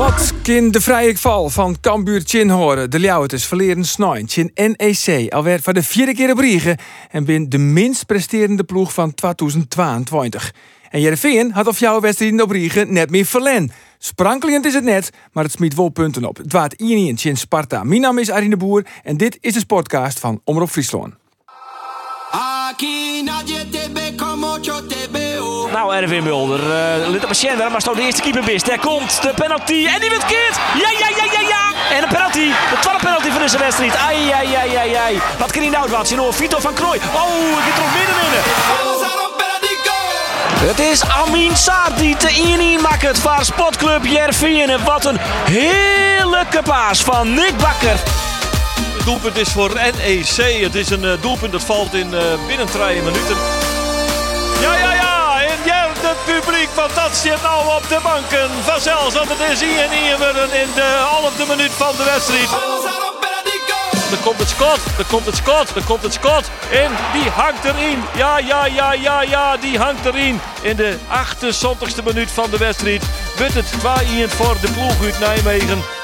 Wat kan de vrije val van Cambuur Chin horen? De Ljouweters verleren snijn. Chin NEC alweer voor de vierde keer op Riegen en bin de minst presterende ploeg van 2022. En Jereveen had of jouw wedstrijd op Riegen net meer verlen. Sprankelend is het net, maar het smiet wel punten op. Het waard 1 Chin Sparta. Mijn naam is Arine Boer en dit is de podcast van Omroep Friesland. Nou, Erwin Mulder, uh, op een Schenner, maar zo de eerste keeper best. Daar komt de penalty en die wordt keert. Ja, ja, ja, ja, ja. En een penalty. De tweede penalty van deze wedstrijd. Ai, ai, ai, ai, ai. Wat kan hij nou wat? Zien Vito van Krooi. Oh, ik midden binnen. Het is Amin Saar die te 1 maakt voor Sportclub Jervin. En wat een heerlijke paas van Nick Bakker. Het doelpunt is voor NEC. Het is een eh, doelpunt dat valt in eh, binnen drie minuten. Ja, ja, ja. Publiek van dat zit nou op de banken. Vanzelfs, want het is hier en hier in de halfde minuut van de wedstrijd. Er komt het schot, er komt het schot, er komt het schot. En die hangt erin. Ja, ja, ja, ja, ja, die hangt erin. In de 78ste minuut van de wedstrijd. Wordt het 2-1 voor de ploeg uit Nijmegen.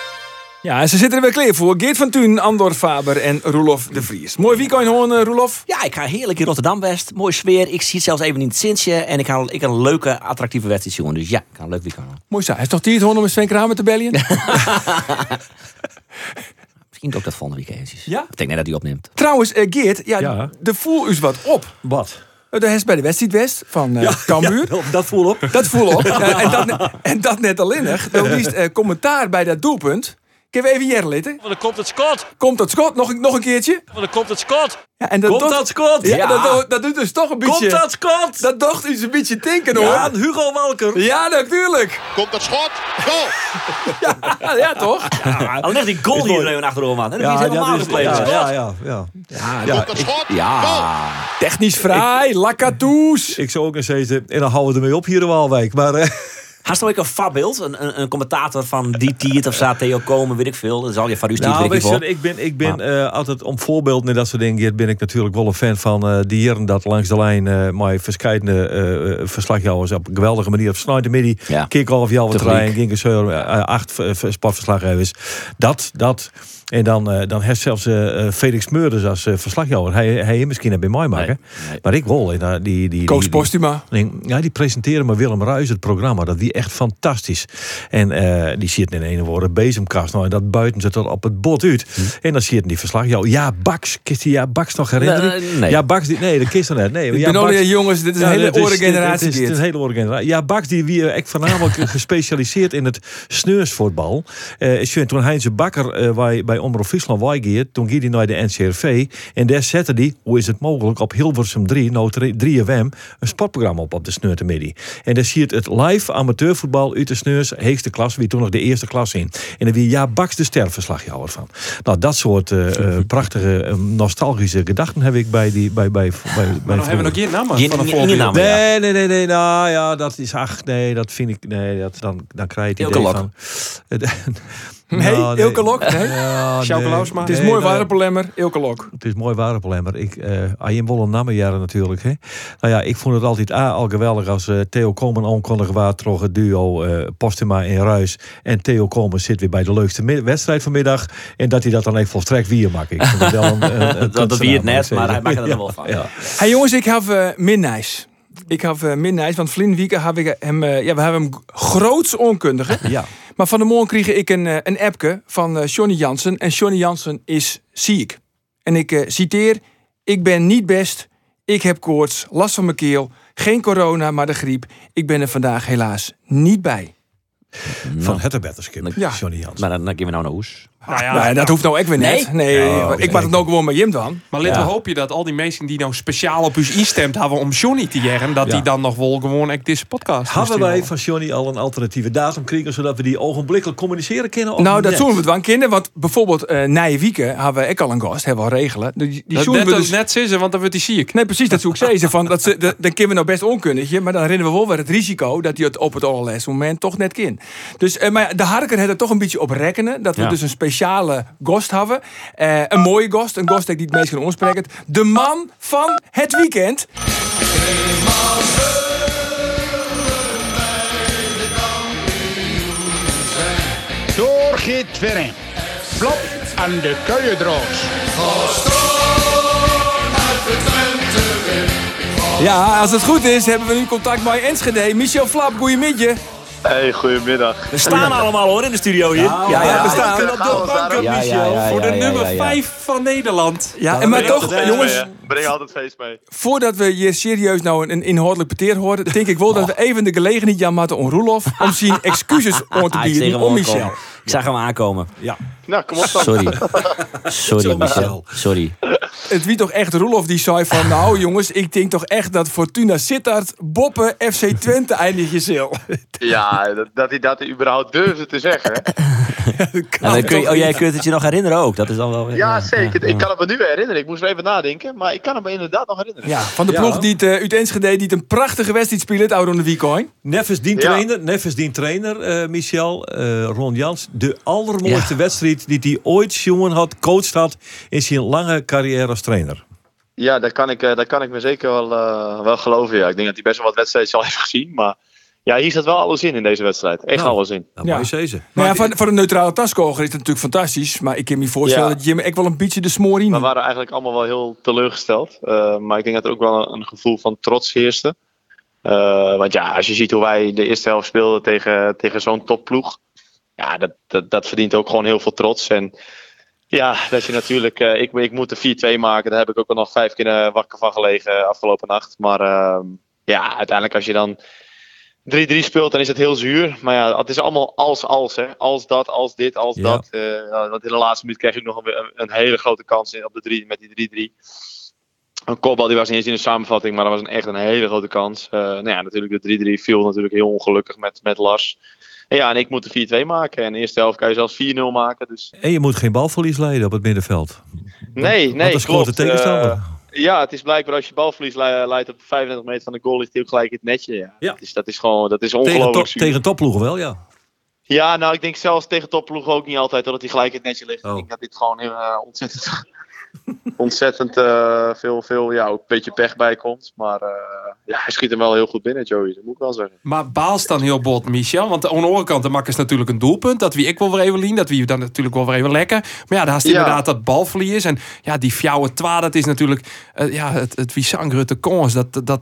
Ja, ze zitten er weer klaar voor. Geert van Thun, Andor Faber en Roelof de Vries. Mooi weekend hoor, eh, Roelof. Ja, ik ga heerlijk in Rotterdam West. Mooi sfeer. Ik zie het zelfs even in het Sintje. En ik ga, ik ga een leuke, attractieve wedstrijd zien. Dus ja, ik ga een leuk weekend. doen. Mooi zo. Hij is toch hier hoor om met Sven Kramer te bellen? Misschien ook dat volgende weekend. eventjes. Ja? Ik denk net dat hij opneemt. Trouwens, eh, Geert, ja, Ja. de voel is wat op. Wat? De is bij de wedstrijd West van eh Cambuur. dat voel op. Dat voel op. Ja, en, dat, en dat net alleenig. Dan liefst eh, commentaar bij dat doelpunt. Ik heb even hier litten. Want er komt het schot. Komt dat schot nog, nog een keertje? Want er komt het schot. Ja, en dat Komt dat schot? Ja, Ja. Dat, doet- dat doet dus toch een beetje... Komt dat schot? Dat docht iets een beetje tinken hoor. Ja, Ja, Hugo Walker. natuurlijk. Komt dat schot? Goal! Ja, ja toch? Al ligt die goal hier even achterover aan. En dan is helemaal gepleegd. ja, ja, ja, ja. Komt dat schot? Ja. Technisch vrij, Lakatoes. Ik zou ook eens zeggen, en dan houden we ermee op hier in Waalwijk. Maar eh, Haast er ook een voorbeeld? Een, een, een commentator van die tiert of staat Theo komen, weet ik veel. Dat zal je van nou, weet je, ik ben, ik ben eh, altijd om voorbeeld en dat soort dingen ben ik natuurlijk wel een fan van eh die heren dat langs de lijn eh maar verschillende eh, eh, verslagjouwers op een geweldige manier op snijden midden. Ja. Kick-off, jouw trein, Ginkenseur, eh, acht eh, sportverslaggevers. Dat, dat. En dan, eh, dan heeft zelfs eh, eh, Felix Meurders als eh, verslagjouwer. Hij, hij misschien net bij mij maken. Nee, nee. Maar ik wel. En, die, die, die, Koos die- Postuma. Nee, Ja, die presenteren maar Willem Ruijs het programma. Dat wie echt fantastisch. En eh, die zit in een woorden bezemkast. Nou, en dat buiten ze tot op het bot uit. En dan zit die verslag. Ja, ja, Baks. Kist die ja, Baks nog herinneren? Nee, nee. Ja, Baks. Die, nee, dat kist nog net. Nee, Ik ja, ben Baks- jongens, dit is een hele oren Het generatie is, het is een hele oren generatie. Ja, Baks die wie echt voornamelijk gespecialiseerd in het sneursvoetbal. Eh is toen Heinze Bakker eh, bij, bij Omroep Friesland toen ging hij naar de NCRV. En daar zette hij, hoe is het mogelijk, op Hilversum 3, nou 3FM, een sportprogramma op op de sneurtemiddag. En daar zie je het live amateurvoetbal uit de sneurs, heegste klas, wie toen nog de eerste klas in. En dan wie ja, Baks de sterverslagjouwer van. Nou, dat soort eh, eh, prachtige, eh, nostalgische gedachten heb ik bij die bij bij bij, hebben we nog geen naam Geen- van een geen- ja. Nee, nee, nee, nee, nou ja, dat is, ach, nee, dat vind ik, nee, dat, dan, dan krijg je het idee van... Nee, Nou, Ilke Lok, nee. Ja, Sjouke nee. Lausma. Het is Nee, mooi nou ja, warenpolemmer, Ilke Lok. Het is mooi warenpolemmer. Ik, eh Arjen Wolle Nammenjaren natuurlijk, hè. Nou ja, ik vond het altijd A, al geweldig als eh, Theo Komen aankondigen waar toch het duo eh Postuma en Ruis. En Theo Komen zit weer bij de leukste wedstrijd vanmiddag. En dat hij dat dan even volstrekt weer maakt. Ik vind het wel een, een, een Dat, wie het net, maar hij maakt het er wel van. Ja. Hey jongens, ik heb uh, Minnijs. Ik heb uh, Minnijs, want Vlien Wieken heb ik hem, ja, we hebben hem groots onkundige. zeggen. Ja. Maar van de morgen kreeg ik een, eh, een appje van eh Johnny Jansen. En Johnny Jansen is ziek. En ik eh, citeer: Ik ben niet best. Ik heb koorts, last van mijn keel. Geen corona, maar de griep. Ik ben er vandaag helaas niet bij. Van Hetterbetterskip, Ja. Johnny Jans. Maar dan, dan gaan we nou naar Oes. Nou ja, Nee, dat hoeft nou ook weer net. Nee, Oh, ik mag het nou gewoon met Jim dan. maar laten Ja. we hopen dat al die mensen die nou speciaal op u instemd hebben om Johnny te jaren, dat Ja. die dan nog wel gewoon echt deze podcast Hebben wij van Johnny al een alternatieve datum kregen, zodat we die ogenblikkelijk communiceren kunnen? Nou, dat zullen we het wel kennen. Want bijvoorbeeld eh Nije Wieken hebben we ook al een gast. Hebben we al regelen. Die, die Dat we dus... net zitten, want dan wordt hij ziek. Nee, precies, dat zoek ik ze van. Dat ze, dat, dan kunnen we nou best onkunnetje, maar dan rennen we wel weer het risico dat hij het op het allerlaatste moment toch net kan. Dus, eh, maar de harker heeft er toch een beetje op rekenen. Dat we Ja. dus een speciale gast hebben. Eh, een mooie gast, een gast die het meest kan ontspreken. De man van het weekend. Door Geert Twerring. Flop aan de Kuiendroos. Ja, als het goed is, hebben we nu contact met Enschede. Michel Flap, goeiemiddag. Hey, goedemiddag. We staan allemaal hoor in de studio hier. Ja, ja, we staan. Op de banken, Ja, ja, Michel. ja, Voor de ja, ja, nummer ja, ja. 5 van Nederland. Ja, en maar Breng toch, jongens. Breng altijd feest mee. voordat we hier serieus nou een, een inhoudelijk peteer horen, denk ik wel dat we even de gelegenheid Jan Matten om Roelof om zijn excuses aan te bieden om. Michel. Ik zag hem aankomen. Ja. Nou, kom op dan. Sorry. Sorry, Michel. Sorry. Het wie toch echt Roelof die zei van nou jongens, ik denk toch echt dat Fortuna Sittard, Boppen, FC Twente eindig je zil. Ja, dat, dat hij dat überhaupt durfde te zeggen. En dan kun je, oh, jij kunt het je nog herinneren ook. Dat is dan wel weer- Ja, zeker. Ik kan het me nu herinneren. Ik moest even nadenken. Maar ik kan het me inderdaad nog herinneren. Ja, van de Ja. ploeg die het, eh, uit Enschede die het een prachtige wedstrijd speelt, oude de Weekcoin. Neffens dien Ja. trainer, Neffens dien trainer eh, Michel, eh, Ron Jans. De allermooiste Ja. wedstrijd die hij ooit jongen had, coached had in zijn lange carrière als trainer. Ja, dat kan ik, eh, dat kan ik me zeker wel, eh, wel geloven. Ja. Ik denk dat hij best wel wat wedstrijden al heeft gezien. Maar ja, hier zat wel alles in in deze wedstrijd. Echt Nou. alles in. Nou, Ja. mooi zezen. Nou ja, van, voor een neutrale taskoger is het natuurlijk fantastisch. Maar ik kan me voorstellen Ja. dat Jim ook wel een beetje de smoor in. We waren eigenlijk allemaal wel heel teleurgesteld. Eh, maar ik denk dat er ook wel een, een gevoel van trots heerste. Eh, want ja, als je ziet hoe wij de eerste helft speelden tegen, tegen zo'n topploeg. Ja, dat, dat, dat verdient ook gewoon heel veel trots. En ja, dat je natuurlijk... eh, ik, ik moet de 4-2 maken. Daar heb ik ook al nog vijf keer eh, wakker van gelegen afgelopen nacht. Maar ehm, ja, uiteindelijk als je dan 3-3 speelt, dan is het heel zuur. Maar ja, het is allemaal als-als. hè. Als dat, als dit, als Ja. dat. Eh, nou, want in de laatste minuut kreeg ik nog een, een hele grote kans in, op de drie, met die 3-3. Een kopbal die was niet eens in de samenvatting, maar dat was een, echt een hele grote kans. Eh nou ja, natuurlijk de 3-3 viel natuurlijk heel ongelukkig met, met Lars. En ja, en ik moet de 4-2 maken. En in de eerste helft kan je zelfs 4-0 maken. Dus En je moet geen balverlies leiden op het middenveld. nee, nee, Want dat scoort de tegenstander. Eh, ja, het is blijkbaar als je balverlies le- leidt op 35 meter van de goal, ligt hij ook gelijk in het netje. Ja. Ja. Dat, is, dat is gewoon, dat is tegen, ongelooflijk top, zuur. tegen topploegen wel, ja. Ja, nou, ik denk zelfs tegen topploegen ook niet altijd dat hij gelijk in het netje ligt. Oh. Ik denk dat dit gewoon eh, ontzettend, ontzettend eh, veel, veel, ja, ook een beetje pech bij komt. Maar ja, hij schiet hem wel heel goed binnen, Joey. Dat moet ik wel zeggen. Maar baals dan heel bot, Michel. Want aan de andere kant, de mak is natuurlijk een doelpunt. Dat wie ik wel weer even lien. Dat wie dan natuurlijk wel weer even lekker. Maar ja, daar is Ja. inderdaad dat balverlies. En ja, die fjouwe twa, dat is natuurlijk... eh, ja, het, het wie kons. Dat, dat,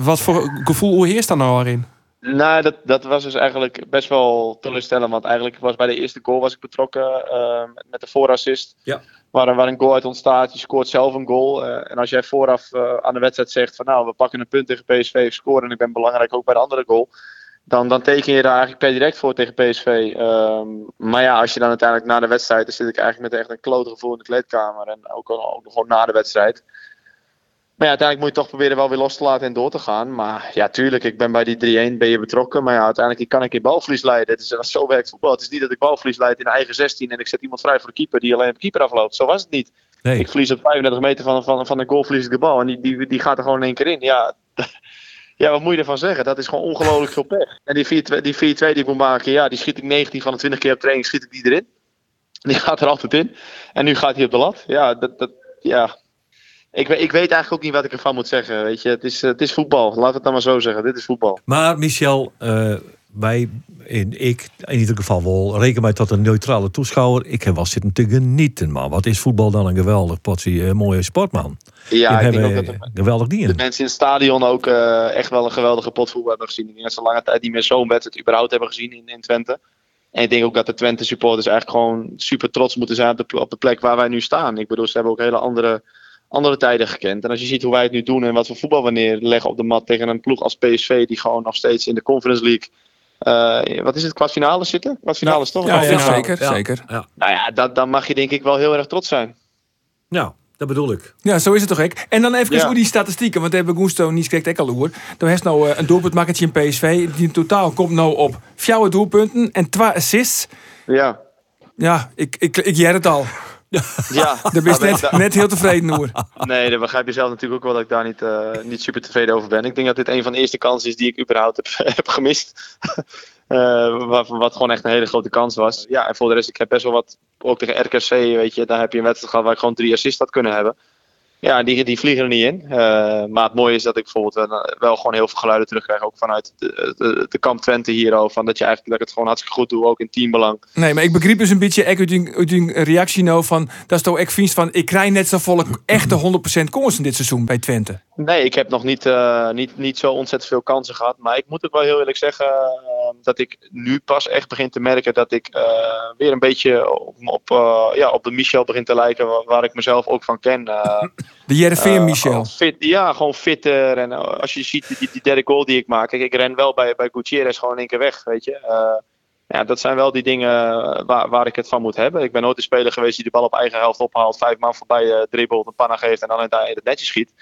wat voor gevoel heerst daar nou erin? Nou, dat, dat was dus eigenlijk best wel teleurstellend. Want eigenlijk was bij de eerste goal was ik betrokken eh, met- de voorassist. Ja. Waar, een- waar een goal uit ontstaat. Je scoort zelf een goal. eh, en als jij vooraf eh, aan de wedstrijd zegt van nou, we pakken een punt tegen PSV. Ik score en ik ben belangrijk ook bij de andere goal. Dan, dan teken je daar eigenlijk per direct voor tegen PSV. Ehm, maar ja, als je dan uiteindelijk na de wedstrijd... dan zit ik eigenlijk met echt een klote gevoel in de kleedkamer. En ook, ook gewoon na de wedstrijd. Maar ja, uiteindelijk moet je toch proberen wel weer los te laten en door te gaan. Maar ja, tuurlijk, ik ben bij die 3-1 ben je betrokken. Maar ja, uiteindelijk kan ik in balverlies leiden. Het is, zo werkt voetbal. Het is niet dat ik balverlies leid in eigen 16 en ik zet iemand vrij voor de keeper die alleen op de keeper afloopt. Zo was het niet. Nee. Ik verlies op 35 meter van, van, van een goal verlies ik de bal. En die, die, die gaat er gewoon in één keer in. Ja, ja, wat moet je ervan zeggen? Dat is gewoon ongelooflijk veel pech. En die 4-2 die, 4-2 die ik moet maken, ja, die schiet ik 19 van de 20 keer op training, schiet ik die erin. Die gaat er altijd in. En nu gaat hij op de lat. Ja, dat, dat, ja. Ik, weet- ik weet eigenlijk ook niet wat ik ervan moet zeggen. Weet je, het is, eh, het is voetbal. Laat het dan maar zo zeggen. Dit is voetbal. Maar Michel, eh, wij, in, ik in ieder geval wel, reken mij tot een neutrale toeschouwer. Ik heb wel zitten te genieten, man. Wat is voetbal dan een geweldig potje, eh, mooie sportman. Ja, ik denk ook dat de, geweldig de dienen. mensen in het stadion ook echt wel een geweldige potvoetbal hebben gezien. Ik denk dat ze lange tijd niet meer zo'n wedstrijd überhaupt hebben gezien in, in Twente. En ik denk ook dat de Twente supporters eigenlijk gewoon super trots moeten zijn op de, op de plek waar wij nu staan. Ik bedoel, ze hebben ook hele andere, andere tijden gekend. En als je ziet hoe wij het nu doen en wat voor voetbal we neerleggen op de mat tegen een ploeg als PSV, die gewoon nog steeds in de Conference League eh, wat is het, kwartfinale zitten? Kwartfinale toch? Ja, ja, zeker, Ja. zeker. Ja, Nou ja, dat, dan mag je denk ik wel heel erg trots zijn. ja dat bedoel ik. Ja, zo is het toch, ik. En dan even Ja. hoe die statistieken, want daar hebben Gusto niet spreekt ik al over. Dan heeft nou eh, een doelpuntmakkertje in PSV. Die in totaal komt nou op vier doelpunten en twee assists. Ja, Ja, ik, ik, ik jij het al. Ja. Daar ben je net, net heel tevreden over. Nee, dat begrijp je zelf natuurlijk ook wel dat ik daar niet, eh, niet super tevreden over ben. Ik denk dat dit een van de eerste kansen is die ik überhaupt heb, heb gemist. Eh, wat, wat gewoon echt een hele grote kans was. Ja, en voor de rest, ik heb best wel wat, ook tegen RKC, weet je, daar heb je een wedstrijd gehad waar ik gewoon drie assists had kunnen hebben. Ja, die, die vliegen er niet in. Eh, maar het mooie is dat ik bijvoorbeeld wel, gewoon heel veel geluiden terugkrijg. Ook vanuit de, de, de kamp Twente hier al. Van dat, je eigenlijk, dat ik het gewoon hartstikke goed doe, ook in teambelang. Nee, maar ik begreep dus een beetje uit die, uit die reactie nou van... Dat is toch echt vies van... Ik krijg net zo volle echte 100% kansen dit seizoen bij Twente. Nee, ik heb nog niet, eh, niet, niet zo ontzettend veel kansen gehad. Maar ik moet ook wel heel eerlijk zeggen dat ik nu pas echt begin te merken dat ik eh, weer een beetje op, op, eh, ja, op de Michel begin te lijken. Waar, waar ik mezelf ook van ken. Eh, De Jereveen Michel. Fit, ja, gewoon fitter. En als je ziet die, die derde goal die ik maak. Kijk, ik ren wel bij, bij Gutierrez gewoon in één keer weg, weet je. Ja, dat zijn wel die dingen waar, waar ik het van moet hebben. Ik ben nooit een speler geweest die de bal op eigen helft ophaalt. Vijf man voorbij dribbelt, een panna geeft en dan in het netjes schiet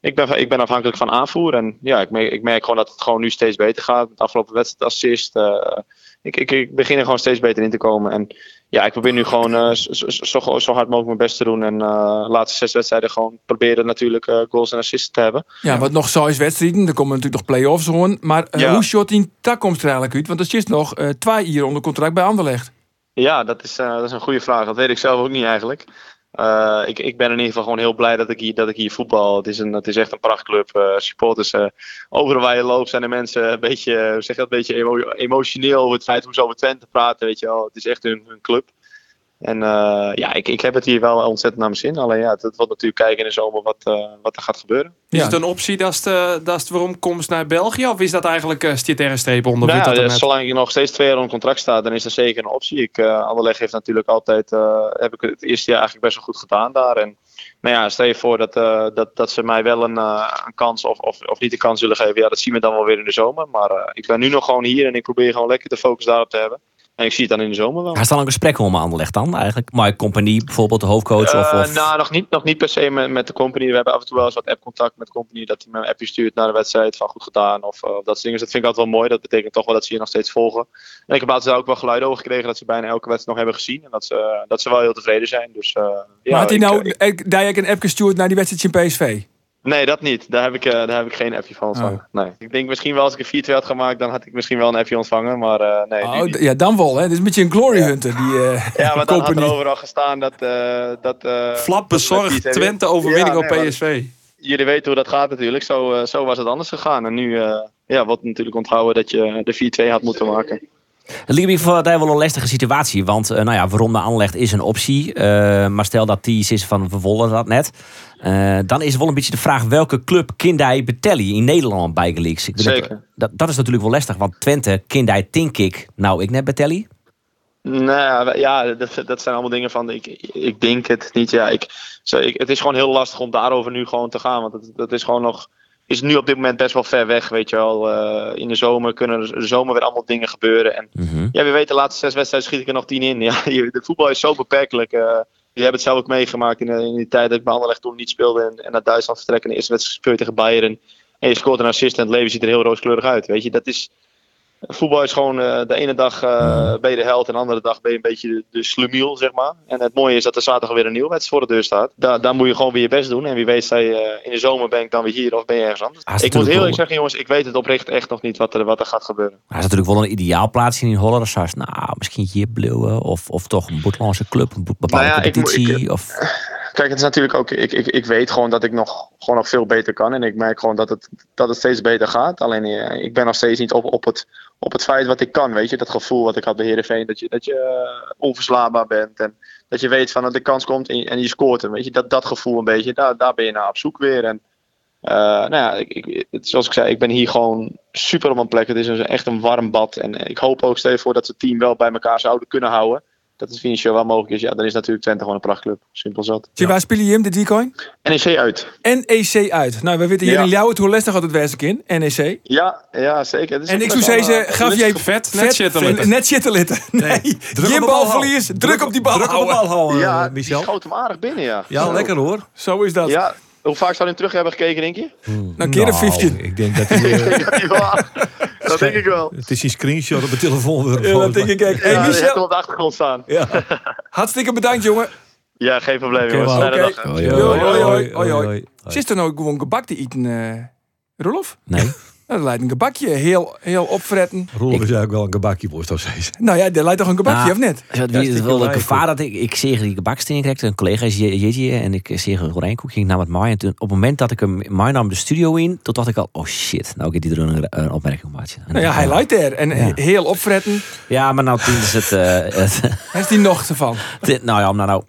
ik ben, ik ben afhankelijk van aanvoer. En ja, ik merk, ik merk gewoon dat het gewoon nu steeds beter gaat. Met de afgelopen wedstrijd assist. eh, ik, ik, ik begin er gewoon steeds beter in te komen. En ja, ik probeer nu gewoon eh, zo, zo, zo, hard mogelijk mijn best te doen. En eh, de laatste zes wedstrijden gewoon proberen natuurlijk goals en assists te hebben. Ja, wat nog zo is wedstrijden. Er komen natuurlijk nog play-offs gewoon. Maar Ja. hoe shot die toekomst er eigenlijk uit? Want er is nog twee hier onder contract bij Anderlecht. Ja, dat is, dat is een goede vraag. Dat weet ik zelf ook niet eigenlijk. Eh, ik, ik ben in ieder geval gewoon heel blij dat ik hier, dat ik hier voetbal. Het is, een, het is echt een prachtclub. Eh, supporters, eh, overal waar je loopt zijn de mensen een beetje, zeg dat, een beetje emo- emotioneel over het feit hoe ze over Twente praten. Weet je wel. Het is echt hun club. En eh, ja, ik, ik heb het hier wel ontzettend naar mijn zin. Alleen ja, het, het wordt natuurlijk kijken in de zomer wat, eh, wat er gaat gebeuren. Is Ja. het een optie dat de, dat de komst naar België? Of is dat eigenlijk uh, stiet streep onder? Nou, dat ja, net? zolang je nog steeds twee jaar onder contract staat, dan is dat zeker een optie. Ik, uh, Anderlecht heeft natuurlijk altijd, uh, heb ik het eerste jaar eigenlijk best wel goed gedaan daar. En nou ja, stel je voor dat, uh, dat, dat ze mij wel een, uh, een kans of, of, of niet een kans zullen geven. Ja, dat zien we dan wel weer in de zomer. Maar uh, ik ben nu nog gewoon hier en ik probeer gewoon lekker de focus daarop te hebben. En ik zie het dan in de zomer wel. Hij staat een gesprek om Anderlecht dan eigenlijk? Mike Compagnie bijvoorbeeld, de hoofdcoach? Of, of... Nou, nog niet, nog niet per se met, met de company. We hebben af en toe wel eens wat app-contact met de company. Dat hij me een appje stuurt naar de wedstrijd van goed gedaan. Of, of dat soort dingen. Dus dat vind ik altijd wel mooi. Dat betekent toch wel dat ze je nog steeds volgen. En ik heb laatst daar ook wel geluiden over gekregen. Dat ze bijna elke wedstrijd nog hebben gezien. En dat ze, dat ze wel heel tevreden zijn. Dus, uh, ja, maar had hij ik, nou ik, daar een app gestuurd naar die wedstrijd in PSV? Nee, dat niet. Daar heb ik, uh, daar heb ik geen appje van ontvangen. Oh. Nee. Ik denk misschien wel als ik een 4-2 had gemaakt, dan had ik misschien wel een appje ontvangen. Maar uh, nee. Oh, ja, dan wel. Hè? Het is een beetje een glory hunter. Die, uh, ja, maar dan had er overal gestaan dat... Uh, dat Flap bezorgd Twente overwinning ja, nee, op PSV. Jullie weten hoe dat gaat natuurlijk. Zo, uh, zo was het anders gegaan. En nu ja, wordt natuurlijk onthouden dat je de 4-2 had moeten maken. Het lijkt me voor wel een lastige situatie. Want uh, nou ja, waarom naar aanlegt is een optie. Uh, maar stel dat die is van we wollen dat net. Uh, dan is wel een beetje de vraag welke club kindij betelli in Nederland bij Geleaks. Zeker. Dat, dat is natuurlijk wel lastig. Want Twente, kindij, denk ik, nou ik net betelli. Nou ja, dat, dat zijn allemaal dingen van. Ik, ik denk het niet. Ja, ik, zo, ik, het is gewoon heel lastig om daarover nu gewoon te gaan. Want dat is gewoon nog is nu op dit moment best wel ver weg, weet je wel. Uh, in de zomer kunnen er de zomer weer allemaal dingen gebeuren. En mm -hmm. ja, we weten, de laatste zes wedstrijden schiet ik er nog tien in. Ja, de voetbal is zo beperkelijk. Uh, je hebt het zelf ook meegemaakt in, de, in die tijd dat ik bij Anderlecht toen niet speelde. En, en naar Duitsland vertrekken. En de eerste wedstrijd speelde tegen Bayern. En je scoort een assist en het leven ziet er heel rooskleurig uit. Weet je, dat is... Voetbal is gewoon uh, de ene dag uh, ben je de held en de andere dag ben je een beetje de, de slumiel, zeg maar. En het mooie is dat er zaterdag weer een nieuwe wedstrijd voor de deur staat. Da daar moet je gewoon weer je best doen. En wie weet, zij, uh, in de zomer ben ik dan weer hier of ben je ergens anders. Ah, ik moet heel eerlijk zeggen, jongens, ik weet het oprecht echt nog niet wat er, wat er gaat gebeuren. Hij is natuurlijk wel een ideaal plaatsje in Holland. Zoals, nou, misschien hier Bleuwen of, of toch een Boetlandse club, een bepaalde nou ja, competitie. Ik, ik, of... Kijk, het is natuurlijk ook. Ik, ik, ik weet gewoon dat ik nog, gewoon nog veel beter kan. En ik merk gewoon dat het, dat het steeds beter gaat. Alleen uh, ik ben nog steeds niet op, op, het, op het feit wat ik kan. Weet je, dat gevoel wat ik had bij Heerenveen. Dat je, dat je uh, onverslaanbaar bent. En dat je weet van dat de kans komt en je, scoort hem. Weet je, dat, dat gevoel een beetje. Daar, daar ben je naar op zoek weer. En uh, nou ja, ik, zoals ik zei, ik ben hier gewoon super op mijn plek. Het is een, echt een warm bad. En ik hoop ook steeds voor dat ze het team wel bij elkaar zouden kunnen houden. Dat het financieel wel mogelijk is, ja, dan is natuurlijk Twente gewoon een prachtclub. Simpel zat. Zie waar spelen je hem dit weekend? NEC uit. NEC uit. Nou, we weten hier Ja. in Ljouwert hoe lastig had het wezen in. NEC. Ja, ja zeker. Het is En ik zou zeggen, eh, gaf jij vet, net zitten litten. Net zitten litten. Nee, de geen bal balverlies, druk op die bal Druk op de houden. bal houden, Ja, die Michel. schoot hem aardig binnen, ja. Ja, Zo. lekker hoor. Zo is dat. Ja, hoe vaak zou hij hem terug hebben gekeken, denk je? Nou, keer een 15. ik denk dat hij... eh, Ja, dat denk ik wel. het is een screenshot op mijn telefoon. Ja, dat denk ik ook. Hey, Ja, hij heeft hem Michel, op de achtergrond staan. Ja. hartstikke bedankt, jongen. Ja, geen probleem, Oké, jongens. dag. Hoi, Hoi, hoi. Zit er nou gewoon gebak te eten, eh Rolof? Nee. Dat lijkt een gebakje. Heel, heel opfretten. Rolf is eigenlijk wel een gebakje, worst zou zeggen. Nou ja, dat lijkt toch een gebakje, Nou, of net? Ja, het stiekem wel gevaar dat ik, ik zeg die gebaksteen kreeg, een collega is Jeetje en ik zeg een rijnkoekje, ik nam het mij en toen, op het moment dat ik hem mij nam de studio in, toen dacht ik al, oh shit, nou ik dit er een, een opmerking gemaakt. En Nou ja, hij lijkt er. En Ja. heel opfretten. Ja, maar nou toen is het, eh, het, Hij is die nog ervan. het- nou ja, om nou nou,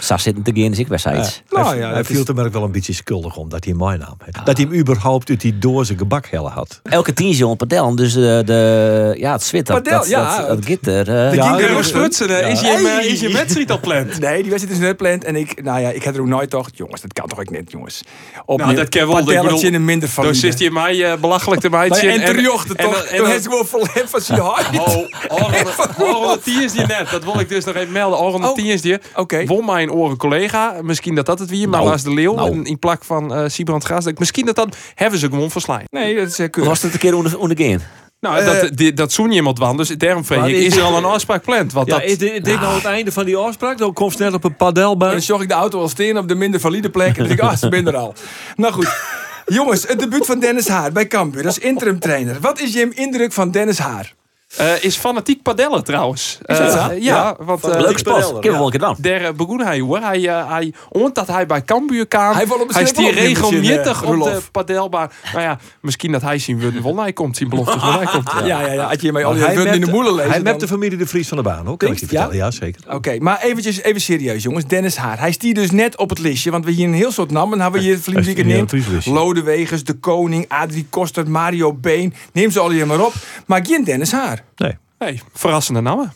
zag zitten te gaan, dus ik was iets. Nou hij, ja, hij viel is- er merk wel een beetje schuldig om dat hij mijn naam had. Dat hij hem überhaupt uit die doze gebakhelle had. Elke tien is op padel, dus de, de, ja, het zwit, dat, Padel, dat, ja. dat, dat gitter. eh, De Ja, ja, was ja. goed. Is je, is je eh, wedstrijd al plant? Nee, die wedstrijd is net plant. En ik, nou ja, ik had er ook nooit toch. Jongens, dat kan toch ook net, jongens. Op Nou, dat kan wel. Ik Padelletje bedoel, en minder van. Dan zit je mij eh, belachelijk te ja, en terjochten en- toch. en- heeft ze gewoon van zijn hart. Oh, Oranje die is die net. Dat wil ik dus nog even melden. Oranje Oh, die is die. oké. Won mijn oren collega. Misschien dat dat het weer. Maar Nou, was de Leeuw. nou. In, in plak van eh Siebrand Gaas. Misschien dat dat hebben ze gewoon verslaan. Nee, dat is uh, was het een keer onder, onder gaan? Nou, dat, die, dat zoen iemand van. Dus daarom ik. is- Is er al een afspraak gepland? Want Ja, dat, is dit, nou het einde van die afspraak? Dan komt snel op een padelbaan. Dan zag ik de auto al steen op de minder valide plek. En dan denk ik, ah, ze ben er al. Nou goed. Jongens, het debuut van Dennis Haar bij Cambuur als interim trainer. Wat is je indruk van Dennis Haar? Eh, is fanatiek padellen trouwens. Is dat Eh, ja, want... eh, Leuk sport, ik heb wel een gedaan. Eh, begon hij hoor. Hij, hij, omdat hij bij Cambuur kwam. Hij hij is die regelmatig op de padelbaan. Nou ja, misschien dat hij zien wil hij komt. Zien beloftes wel hij komt. Ja, ja, ja. Had je mij al die in de moelen lezen. Hij met de familie de Vries van de baan ook, je je? vertellen. Ja, zeker. Oké, maar eventjes, even serieus jongens. Dennis Haar. Hij stier dus net op het listje. Want we hier een heel soort namen hebben we hier Hij vriendelijk stier niet neemt. Lodewegers, De Koning, Adrie Koster, Mario Been. Neem ze al hier maar op. Maar geen Dennis Haar. Nee, Nee, verrassende namen.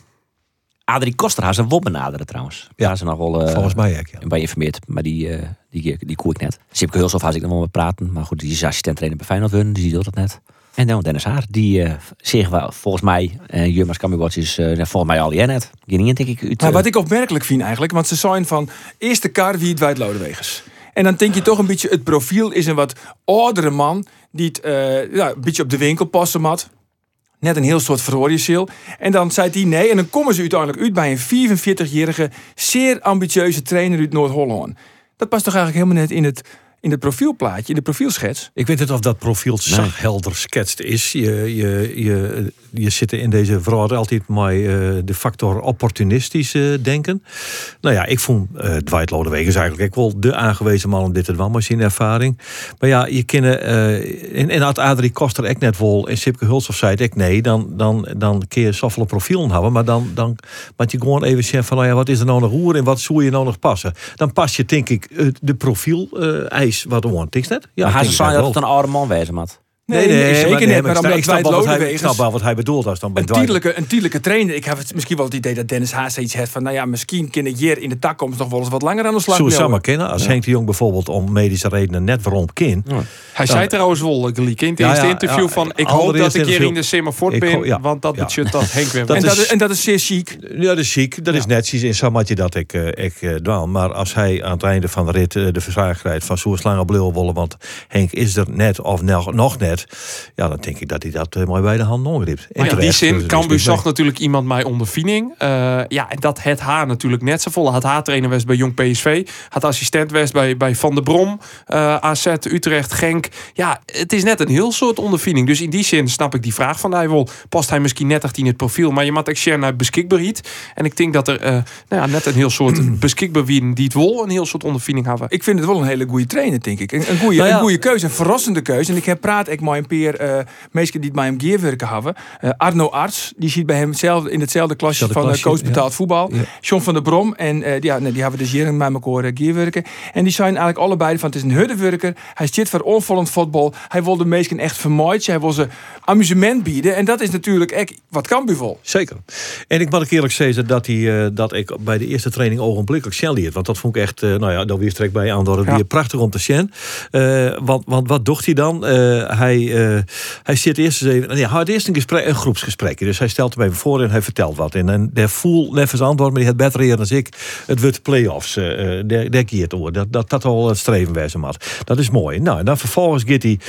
Adrie Koster, hij is een wop benaderen trouwens. Ja, ze nog wel... eh, volgens mij ook, ja. Ik ben geïnformeerd, maar die, eh die, die koer ik net. Sipke Hulshoff had ik nog wel met praten. Maar goed, die is assistent trainer bij Feyenoord worden, dus die doet dat net. En dan Dennis Haar, die eh zich wel, volgens mij, uh, Jurmas Cambuurwatch is eh, volgens mij al jij net. Geen denk ik. Uit, Maar wat ik opmerkelijk vind eigenlijk, want ze zijn van eerste kar wie het wijd Lodewegers. En dan denk je toch een beetje, het profiel is een wat oudere man die het eh, ja, een beetje op de winkel passen mat. Net een heel soort verhoorjeseel. En dan zei hij nee. En dan komen ze uiteindelijk uit bij een 44-jarige, zeer ambitieuze trainer uit Noord-Holland. Dat past toch eigenlijk helemaal net in het, in het profielplaatje, in de profielschets. Ik weet niet of dat profiel zachthelder schetst is. Je, je, je, je zit in deze vrouw altijd met eh, de factor opportunistisch eh, denken. Nou ja, ik vond eh Dwight Lodewegers eigenlijk ook wel de aangewezen man om dit te doen, maar zijn ervaring. Maar ja, je kennen eh en, en had Adrie Koster ook net wel en Sipke Hulshoff zei ook nee, dan, dan, dan kun je zoveel profiel hebben, maar dan, dan moet je gewoon even zeggen van nou ja, wat is er nou nog hoer en wat zou je nou nog passen? Dan pas je denk ik de profiel eis wat want, is net? Ja, maar hij zei dat het een oude man wezen had. Nee, nee, zeker niet. nee, Maar ik omdat snap- ik snap Dwight wel wat hij- Ik Lodewegers- snap wel wat hij bedoelt als dan bij Een tijdelijke, een tijdelijke trainer. Ik heb het, misschien wel het idee dat Dennis Haas iets heeft van... nou ja, misschien kunnen hier in de takkomst nog wel eens wat langer aan de slag Zo blijven. samen kennen. Als Henk de Jong bijvoorbeeld om medische redenen net waarom. Hij zei trouwens wel, Geliek, in het Ja, eerste interview ja, van... ik hoop dat ik hier in de Ik ben, want dat Ja. betekent dat Henk weer... Dat En is- dat, is, en dat is zeer chic. Ja, dat is ziek. Dat is netjes. In Samatje dat ik, eh, ik eh, dwaal. Maar als hij aan het einde van de rit eh, de verzage krijgt van zo'n slangen wollen, want Henk is er net of nog, nog net. Ja, dan denk ik dat hij dat eh, mooi bij de hand ongript. Maar in die zin, Cambuur zag natuurlijk iemand mij onder Viening. Eh, ja, en dat het haar natuurlijk net zo vol. Had haar trainer was bij Jong PSV. Had assistent was bij, bij Van der Brom. eh, AZ, Utrecht, Genk. Ja, het is net een heel soort ondervinding. Dus in die zin snap ik die vraag van hij wel. Past hij misschien net echt in het profiel. Maar je moet ook share naar beschikbaarheid. En ik denk dat er eh, nou ja, net een heel soort beschikbaar wie die het wel een heel soort ondervinding hebben. Ik vind het wel een hele goede trainer, denk ik. Een, een goede, Nou ja. een goede keuze, een verrassende keuze. En ik heb praat ik maar een peer eh mensen die het bij hem geerwerken hebben. Eh, Arno Arts, die zit bij hem hetzelfde, in hetzelfde klasje van klasje, uh, coach betaald ja. voetbal. Ja. John van der Brom en eh, die, ja, nee, die hebben dus hier met elkaar uh, geerwerken. En die zijn eigenlijk allebei van het is een huddewerker. Hij zit voor onvallend voetbal. Hij wil de meesten echt vermooien. Hij wil ze amusement bieden. En dat is natuurlijk echt wat kan vol. Zeker. En ik moet ook eerlijk zeggen dat, hij, eh, dat ik bij de eerste training ogenblikkelijk snel leert. Want dat vond ik echt, eh, nou ja, daar weer strek bij aan. Dat Ja. weer prachtig om te zien. Eh, want, want wat doet hij dan? Eh, hij, eh, hij zit eerst eens even. Hij had eerst een, gesprek, een groepsgesprekje. Dus hij stelt hem even voor en hij vertelt wat. En, en der voel nevens antwoord, maar die had beter eerder dan ik. Het wordt play-offs. daar keert over. Dat dat, dat al het streven wezen mag. Dat is mooi. Nou, en dan vervolgens hij,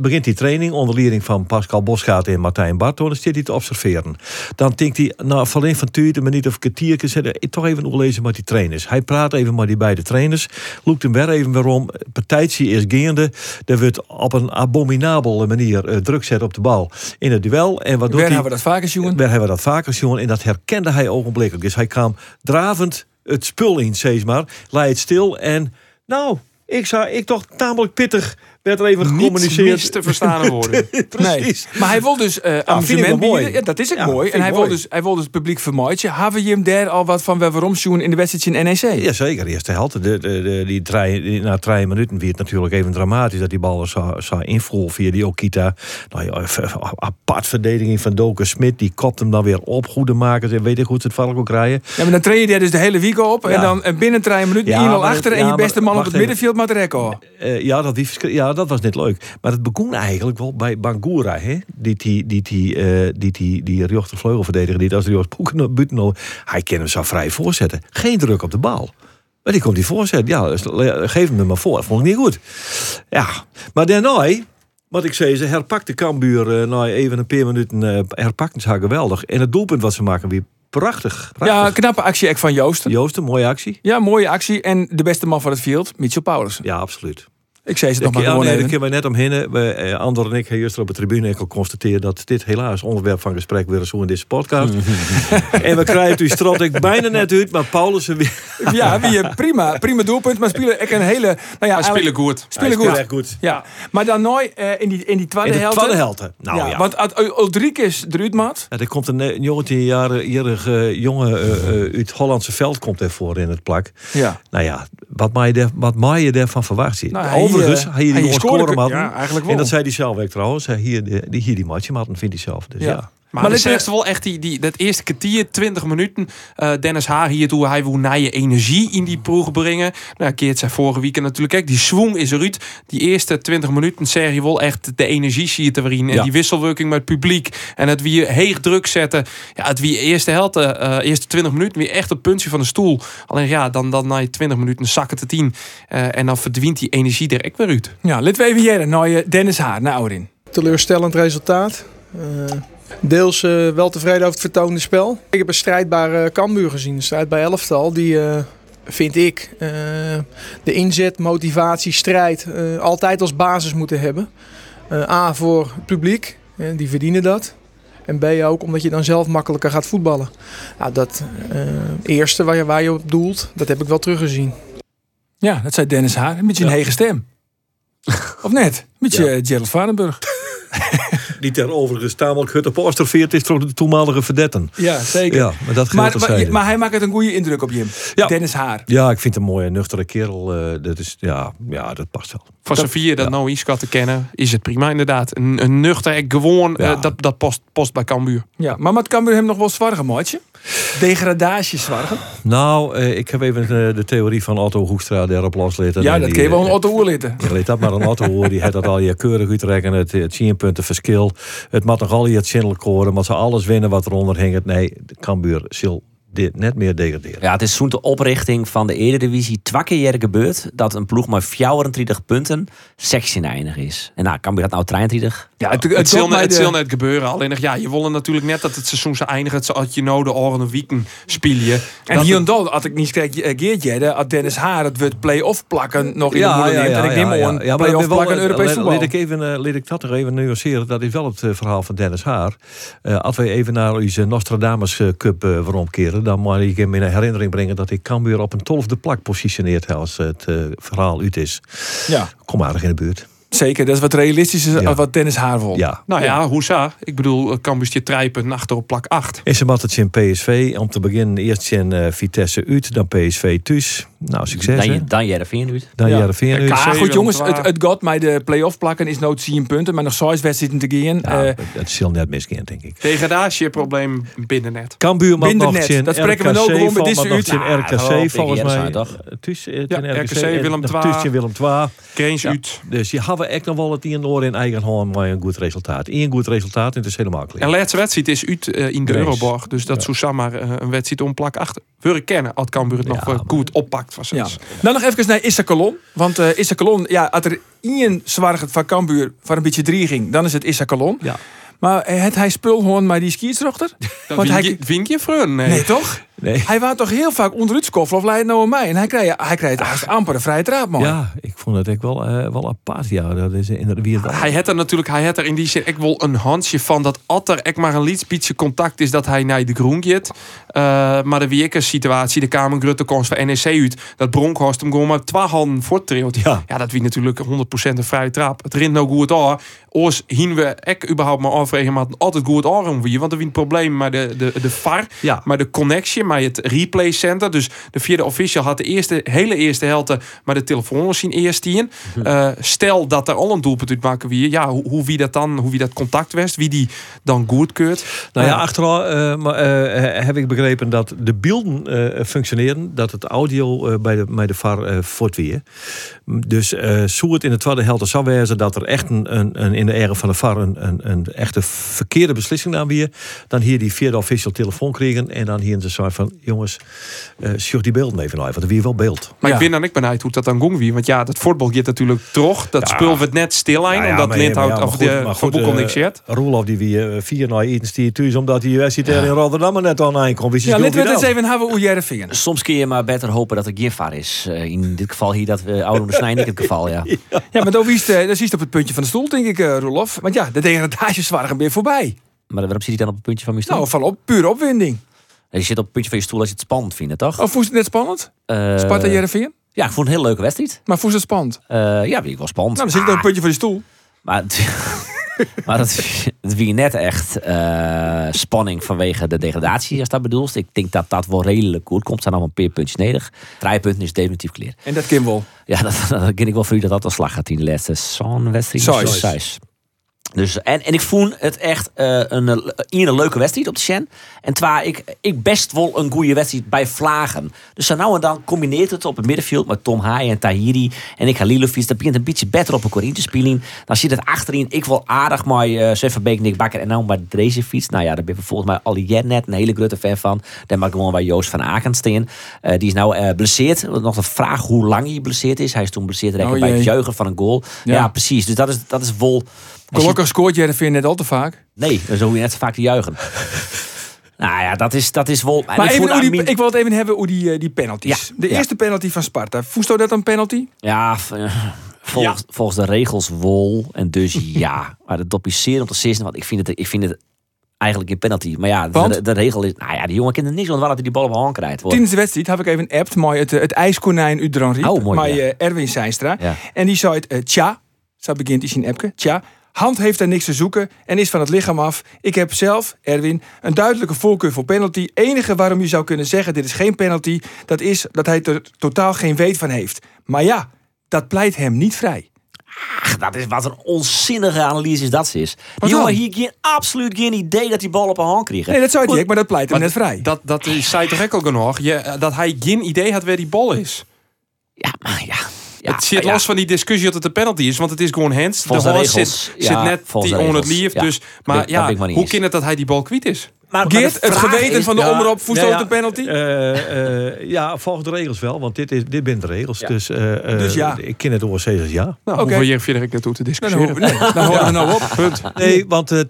begint die training onder leiding van Pascal Bosgaard en Martijn Barto. Dan zit hij te observeren. Dan denkt hij, nou, van een van tuurt, een minuut of kwartier, ik toch even nog lezen met die trainers. Hij praat even met die beide trainers. Loekt hem weer even waarom. Partijtje is gaande. Er wordt op een abominabele manier eh, druk zet op de bal in het duel. En wat doet Waar hij? hebben we dat vaker, jongen? Waar hebben we dat vaker, jongen? En dat herkende hij ogenblikkelijk. Dus hij kwam dravend het spul in, zeg maar. Laat het stil en nou, ik zou, ik toch tamelijk pittig werd er even gecommuniceerd. mis te verstaande woorden. Precies. Nee. Maar hij wil dus eh ik amusement bieden. Ja, dat is ook Ja, mooi. En hij wil, mooi. dus, hij wil dus het publiek vermooien. Hebben je hem daar al wat van waarom zoen in de wedstrijd in NEC? Jazeker, de eerste helft. De, de, de, die drie, na drie minuten werd het natuurlijk even dramatisch dat die bal er zou, zou invoeren via die Okita. Nou ja, apart verdediging van Doke Smit. Die kopt hem dan weer op. Goede makers en weet ik goed, het valk ook rijden. Ja, maar dan train je daar dus de hele week op. En dan eh, binnen drie minuten Ja, 1-0 maar achter. het- en je beste maar man op het even. middenveld met de record. Eh, ja, dat, die, ja, dat was niet leuk. Maar het begon eigenlijk wel bij Bangura. Hè? Die, die, die, die, eh, die, die, die rechtervleugelverdediger. Die als was Poeken buiten Hij kan hem zo vrij voorzetten. Geen druk op de bal. Maar die komt die voorzetten. Ja, dus le- geef hem er maar voor. Vond ik niet goed. Ja, maar daarna... Wat ik zei, ze herpakte Cambuur eh na even een paar minuten. eh herpakten ze haar geweldig. En het doelpunt wat ze maken weer prachtig. Ja, knappe actie ook van Joosten. Joost, een mooie actie. Ja, mooie actie. En de beste man van het veld, Mitchell Paulus. Ja, absoluut. Ik zei ze nog maar ja, gewoon nee, even. daar kunnen we net omheen. We, eh, Andor en ik hebben juist op de tribune ook al constateren dat dit helaas onderwerp van gesprek weer is zo in deze podcast. en we krijgen u strot ik bijna net uit, maar Paulus weer. Ja, wie je prima, prima doelpunt. Maar spelen ik een hele... Nou ja, spelen goed. Spelen goed. echt goed. Ja, maar dan nooit eh, in, die, in die tweede In de helft. tweede helft. Nou ja. ja, Want als Ulrikes eruit maat. Ja, er komt een eh, 19-jarige jongen eh, eh, uit het Hollandse veld komt ervoor in het plak. Ja. Nou ja, wat mag je, daar, wat mag je daarvan verwachten? Nou, Overigens, eh, hij hier hij die jongens scoren matten. ja, eigenlijk wel. En dat zei hij zelf ook trouwens. Hij Hier, die, hier die matje matten vindt hij zelf. Dus Ja. ja. Maar, Maar dit- wel echt die, die, dat eerste kwartier, 20 minuten. eh, Dennis Haar hier toe, hij wil naar je energie in die ploeg brengen. Nou, keert zij vorige week natuurlijk. Kijk, die swing is eruit. Die eerste 20 minuten zeg je wel echt de energie zie je erin. En Ja. die wisselwerking met het publiek. En het wie heeg druk zetten. Ja, het wie eerste helft, eh, eerste 20 minuten weer echt op het puntje van de stoel. Alleen ja, dan, dan na je 20 minuten zakken te 10. eh, en dan verdwijnt die energie er ook weer uit. Ja, laten we even jaren naar je Dennis Haar, naar Aurin. teleurstellend resultaat. Deels eh, wel tevreden over het vertoonde spel. Ik heb een strijdbare Cambuur gezien. Een strijdbaar elftal die, eh, vind ik, eh, de inzet, motivatie, strijd eh, altijd als basis moeten hebben. Eh, A, voor het publiek. die verdienen dat. En B, ook omdat je dan zelf makkelijker gaat voetballen. Nou, dat eh, eerste waar je, waar je op doelt, dat heb ik wel teruggezien. Ja, dat zei Dennis Haar. Een beetje een hege stem. Of net? Een beetje Ja. eh, Gerald Varenburg. Die ter overigens tamelijk op apostrofereerd is door de toenmalige verdetten. Ja, zeker. Ja, maar dat Maar, maar, maar hij maakt een goede indruk op. Ja. Dennis Haar. Ja, ik vind hem een mooie, nuchtere kerel. eh, dat is, ja, ja, dat past wel. Van vier dat ja. nou Iskat te kennen, is het prima inderdaad. Een, een nuchter, gewoon, Ja. eh, dat, dat post, post bij Cambuur. Ja, maar wat Cambuur hem nog wel zwargen, maatje? Degradatie zwargen? Nou, eh, ik heb even eh, de theorie van Otto Hoekstra daarop loslaten. Ja, dat kun je wel een auto oorlitten. Je leed dat maar een auto hoor, die had dat al je keurig uitrekken. Het, het 10 punten verschil. Het mag nog al je het zinnelijk horen, maar ze alles winnen wat eronder hing. Nee, de Cambuur zal dit net meer degraderen. Ja, het is zo'n de oprichting van de Eredivisie twee keer gebeurd dat een ploeg maar 34 punten sectie eindig is. En nou, Cambuur had nou 33. Ja, het, Het, zal, net, bij het de- zal net gebeuren. Alleen nog, ja, je wilde natuurlijk net dat het seizoen zou eindigen. Het had je nou de oranje weeken spelen. En hier en dan had ik niet gereageerd, Jelle, had Dennis Haar het wordt play-off plakken nog in de moeder neemt. En ik neem aan maar play-off wel, plakken eh, Europees voetbal. Laat ik, even, eh, laat ik dat nog even nuanceren. Dat is wel het eh, verhaal van Dennis Haar. Eh, als we even naar onze Nostradamus eh, Cup uh, veromkeren... dan moet ik hem in herinnering brengen... dat ik Cambuur op een tolfde plak positioneert... als het eh, verhaal uit is. Ja. Kom aardig in de buurt. Zeker, dat is wat realistischer Ja. dan wat Dennis Haar. Ja. Nou ja, hoesa. Ik bedoel, eh, Cambuurtje trijpen achter op plak 8. Is hem altijd in PSV. Om te beginnen eerst in eh, Vitesse uit, dan PSV thuis. Nou, succes. Dan, dan Jereveen uit. Dan Ja. Jereveen uit. Maar goed jongens, het, het gaat mij de play-off plakken is nooit 10 punten, maar nog 6 wedstrijden te gaan. Ja, Eh, dat zal net misgaan, denk ik. Degradatieprobleem binnen net. Cambuur mag nog net. Dat spreken we gewoon valt deze nog uit. zien Ja, RKC volgens mij. eh, Ja, tegen RKC, Willem II. thuis in Willem II. Greens Ja. uit. Dus je hebben echt nog wel het een oor in eigen hand, maar een goed resultaat. Eén goed resultaat en het is helemaal klaar. En laatste wedstrijd is uit eh, in de. Euroborg. Dus dat Ja. zou zomaar eh, een wedstrijd om plak 8. We kennen als Cambuur het nog Ja, eh, goed oppakt. Was ja. Dan nog even naar Issa Colon. Want eh Issa Colon, ja, als er één zwaar van Cambuur voor een beetje drie ging, dan is het Issa Colon. Ja. Maar eh, het hij spul gewoon maar die skietsrochter? Dan Want win hij- je, win je vreun. Nee. Nee, toch? Nee. Hij was toch heel vaak onder het of leidt nou aan mij. En hij krijgt, hij krijgt haast amper een vrije trap, man. Ja, ik vond het echt wel, eh, wel apart. Ja, dat is in wie het Hij had er natuurlijk, hij had er in die zin ik wel een handje van dat als er echt maar een lietspietje contact is dat hij naar de groen gaat. Eh, maar de weeke situatie, de Kamer Grutte komst van NEC uit, dat Bronkhorst hem gewoon maar twee handen voorttreelt. Ja. ja, dat wie natuurlijk 100% een vrije trap. Het rint nou goed aan. Oors hien we ek überhaupt maar afvregen, maar het altijd goed aan wie, want er wie een probleem met de de de VAR, Ja. maar de maar het replay center. Dus de vierde official had de eerste hele eerste helte, maar de telefoon was zien eerst in. Eh, stel dat er al een doelpunt uit maken wie, ja, hoe, hoe wie dat dan, hoe wie dat contact west, wie die dan goedkeurt. Nou ja, Eh, achteraf eh, maar, heb ik begrepen dat de beelden functioneren, dat het audio bij de, bij de VAR voortweer. Dus zo het in de tweede helft zou wezen dat er echt een, een, een, in de ere van de VAR een, een, een echte verkeerde beslissing aan weer. Dan hier die vierde official telefoon kregen en dan hier ze zei van jongens, eh sjoeg die beelden even uit, want er weer wel beeld. maar Ja. ik ben dan ik benieuwd hoe dat dan ging wie, want ja, dat voetbal gaat natuurlijk terug. Dat spul we net stil aan, Nou ja, omdat maar- ja, of maar de goed, eh, niks zet. Roelof die weer eh, vier naar stiert thuis omdat hij wedstrijd in Rotterdam er net aan aankomt. Wie is Ja, die laten we het schuld eens even hebben hoe jij er vingen. Soms kun je maar beter hopen dat er geen VAR is. In dit geval hier dat we oude ik het geval, ja. Ja, maar dan dan je het op het puntje van de stoel, denk ik, eh Rolof. Want ja, de degradaties waren weer voorbij. Maar waarom zit hij dan op het puntje van mijn stoel? Nou, van op, pure opwinding. Je zit op het puntje van je stoel als je het spannend vindt, toch? Of voest het net spannend? Eh, Sparta Jereveen? Ja, ik vond het een hele leuke wedstrijd. Maar voest het spannend? Eh, ja, ik wel spannend. Nou, dan zit je op het puntje van je stoel. Maar, maar dat, het wie net echt eh, spanning vanwege de degradatie, als dat bedoelt. Ik denk dat dat wel redelijk goed komt. Zijn allemaal een paar puntjes nedig. Drie punten is definitief clear. En dat kan wel. Ja, dat, dat ken ik wel voor u dat dat een slag gaat in de laatste zo'n wedstrijd. Zes. Dus, en, en ik vond het echt eh, een, een, een leuke wedstrijd op de Shen. En twa, ik, ik best wel een goede wedstrijd bij Vlagen. Dus nou en dan combineert het op het middenveld met Tom Haaien en Tahiri en ik Halilovic. Dat begint een beetje beter op een Corinthians spelen. Dan zit het achterin ik wel aardig maar uh, Beek, Nick Bakker en nou maar deze fiets. Nou ja, daar ben ik volgens mij al jij net een hele grote fan van. Daar mag gewoon bij Joost van Aken staan. Uh, die is nou uh, blesseerd. Nog de vraag hoe lang hij geblesseerd is. Hij is toen blesseerd oh, bij het juichen van een goal. Ja, ja precies. Dus dat is, dat is wel... Gelukkig scoort Jereveen net al te vaak. Nee, dan hoef je net zo vaak te juigen. nou ja, dat is, dat is wel... Maar even hoe die, ik wil het even hebben hoe die, die penalties. Ja, de ja. eerste penalty van Sparta. Voest dat een penalty? Ja, volgens, ja. volgens de regels wol. En dus ja. Maar dat is zeer om te zeggen. Want ik vind het, ik vind het eigenlijk een penalty. Maar ja, de, de, regel is... Nou ja, die jongen kent er niks van waar hij die bal op hand krijgt. Tijdens de wedstrijd heb ik even een app. Het, het ijskonijn uit Riep. Oh, mooi, maar. Erwin Seinstra. En die zei het... Uh, tja, zo begint hij zijn appje. Tja, Hand heeft daar niks te zoeken en is van het lichaam af. Ik heb zelf, Erwin, een duidelijke voorkeur voor penalty. enige waarom je zou kunnen zeggen dit is geen penalty... dat is dat hij er totaal geen weet van heeft. Maar ja, dat pleit hem niet vrij. Ach, dat is wat een onzinnige analyse is dat is. Die jongen hier geen, absoluut geen idee dat die bal op een hand kreeg. Nee, dat zou hij maar dat pleit hem maar net vrij. Dat, dat zei toch ook genoeg? Je, dat hij geen idee had waar die bal is. Ja, maar ja... Ja, het zit ja. los van die discussie dat het een penalty is, want het is gewoon hands. Volgens de de regels, zit, net die on het lief. Dus, maar ja, hoe kan het dat hij die bal kwijt is? Maar, Geert, het geweten is- van de ja, omroep, voest nou dat ja, een penalty? Eh, eh, ja, volgens de regels wel, want dit, is, dit zijn de regels. Ja. Dus, eh, eh, Dus ja. ik ken het ORC als ja. Nou, Oké. hoeveel hier verder ik naartoe te Dan discussiëren? we, nee, dan horen we nou op. Punt. Nee, want ter,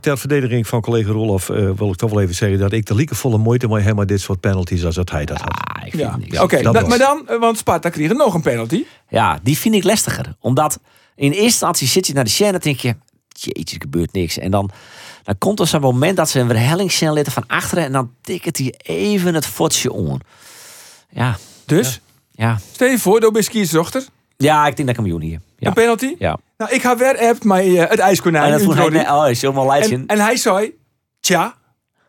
ter verdediging van collega Roloff eh, wil ik toch wel even zeggen dat ik de liekevolle moeite mee heb met dit soort penalties als dat hij dat had. Ah, ik vind Ja. niks. Oké, dat dat- was- maar dan, want Sparta kreeg nog een penalty. Ja, die vind ik lastiger. Omdat in eerste instantie zit je naar de scène en denk je... Jeetje, er gebeurt niks. En dan, dan komt er zo'n moment dat ze een verhellingsscène letten van achteren... en dan tikt hij even het fotje om. Ja, Dus, ja. stel je voor, door bij skiersdochter. Ja, ik denk dat kampioen hier. Ja. Een penalty? Ja. Nou, ik ga weer appt met eh, het ijskonijn. En dat vroeg hij, oh, is helemaal en, en hij zei, tja.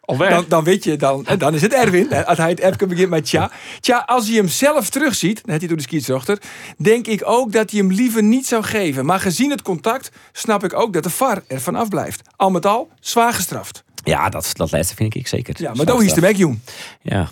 Dan, dan weet je, dan, dan is het Erwin. Als hij het appje begint met tja. Tja, als hij hem zelf terugziet, net hij door de skietsdochter, denk ik ook dat hij hem liever niet zou geven. Maar gezien het contact, snap ik ook dat de VAR er vanaf blijft. Al met al, zwaar gestraft. Ja, dat, dat laatste vind ik zeker. Ja, maar dan is de weg, jong. Ja.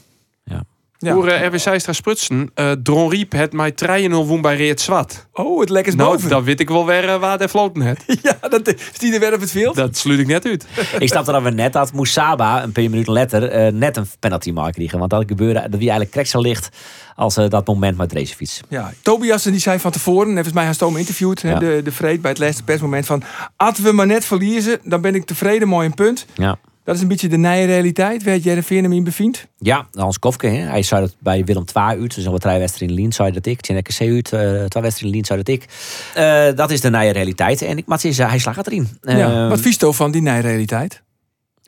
Ja. Voor uh, RW Seistra Sprutsen, eh Dron Riep het mij 3-0 woen bij Reert Zwart. Oh, het lekkers Nou, boven. dan weet ik wel weer eh, waar de floten het. Ja, dat is die weer op het veld. Dat sluit ik net uit. Ik snapte dat we net dat Moussaba een paar minuten later eh, net een penalty maken kregen. Want dat gebeurde, dat wie eigenlijk kreksel ligt als eh, dat moment met racefiets. Ja, Tobias die zei van tevoren, en volgens mij heeft Stoom interviewd, hè, Ja. de, de Vreed bij het laatste persmoment van, als we maar net verliezen, dan ben ik tevreden, mooi een punt. Ja. Dat is een beetje de nije realiteit, waar Jereveen hem in bevindt. Ja, Hans Kofke, hè. hij zei dat bij Willem II uit. Dus al wat drie wedstrijden in Lien, zei dat ik. Tjeneke C uit, eh twee wedstrijden in Lien, zei dat ik. Eh, dat is de nieuwe realiteit. En ik, is, eh, hij slaagt het erin. ja. Eh, Wat vies toch van die nije realiteit?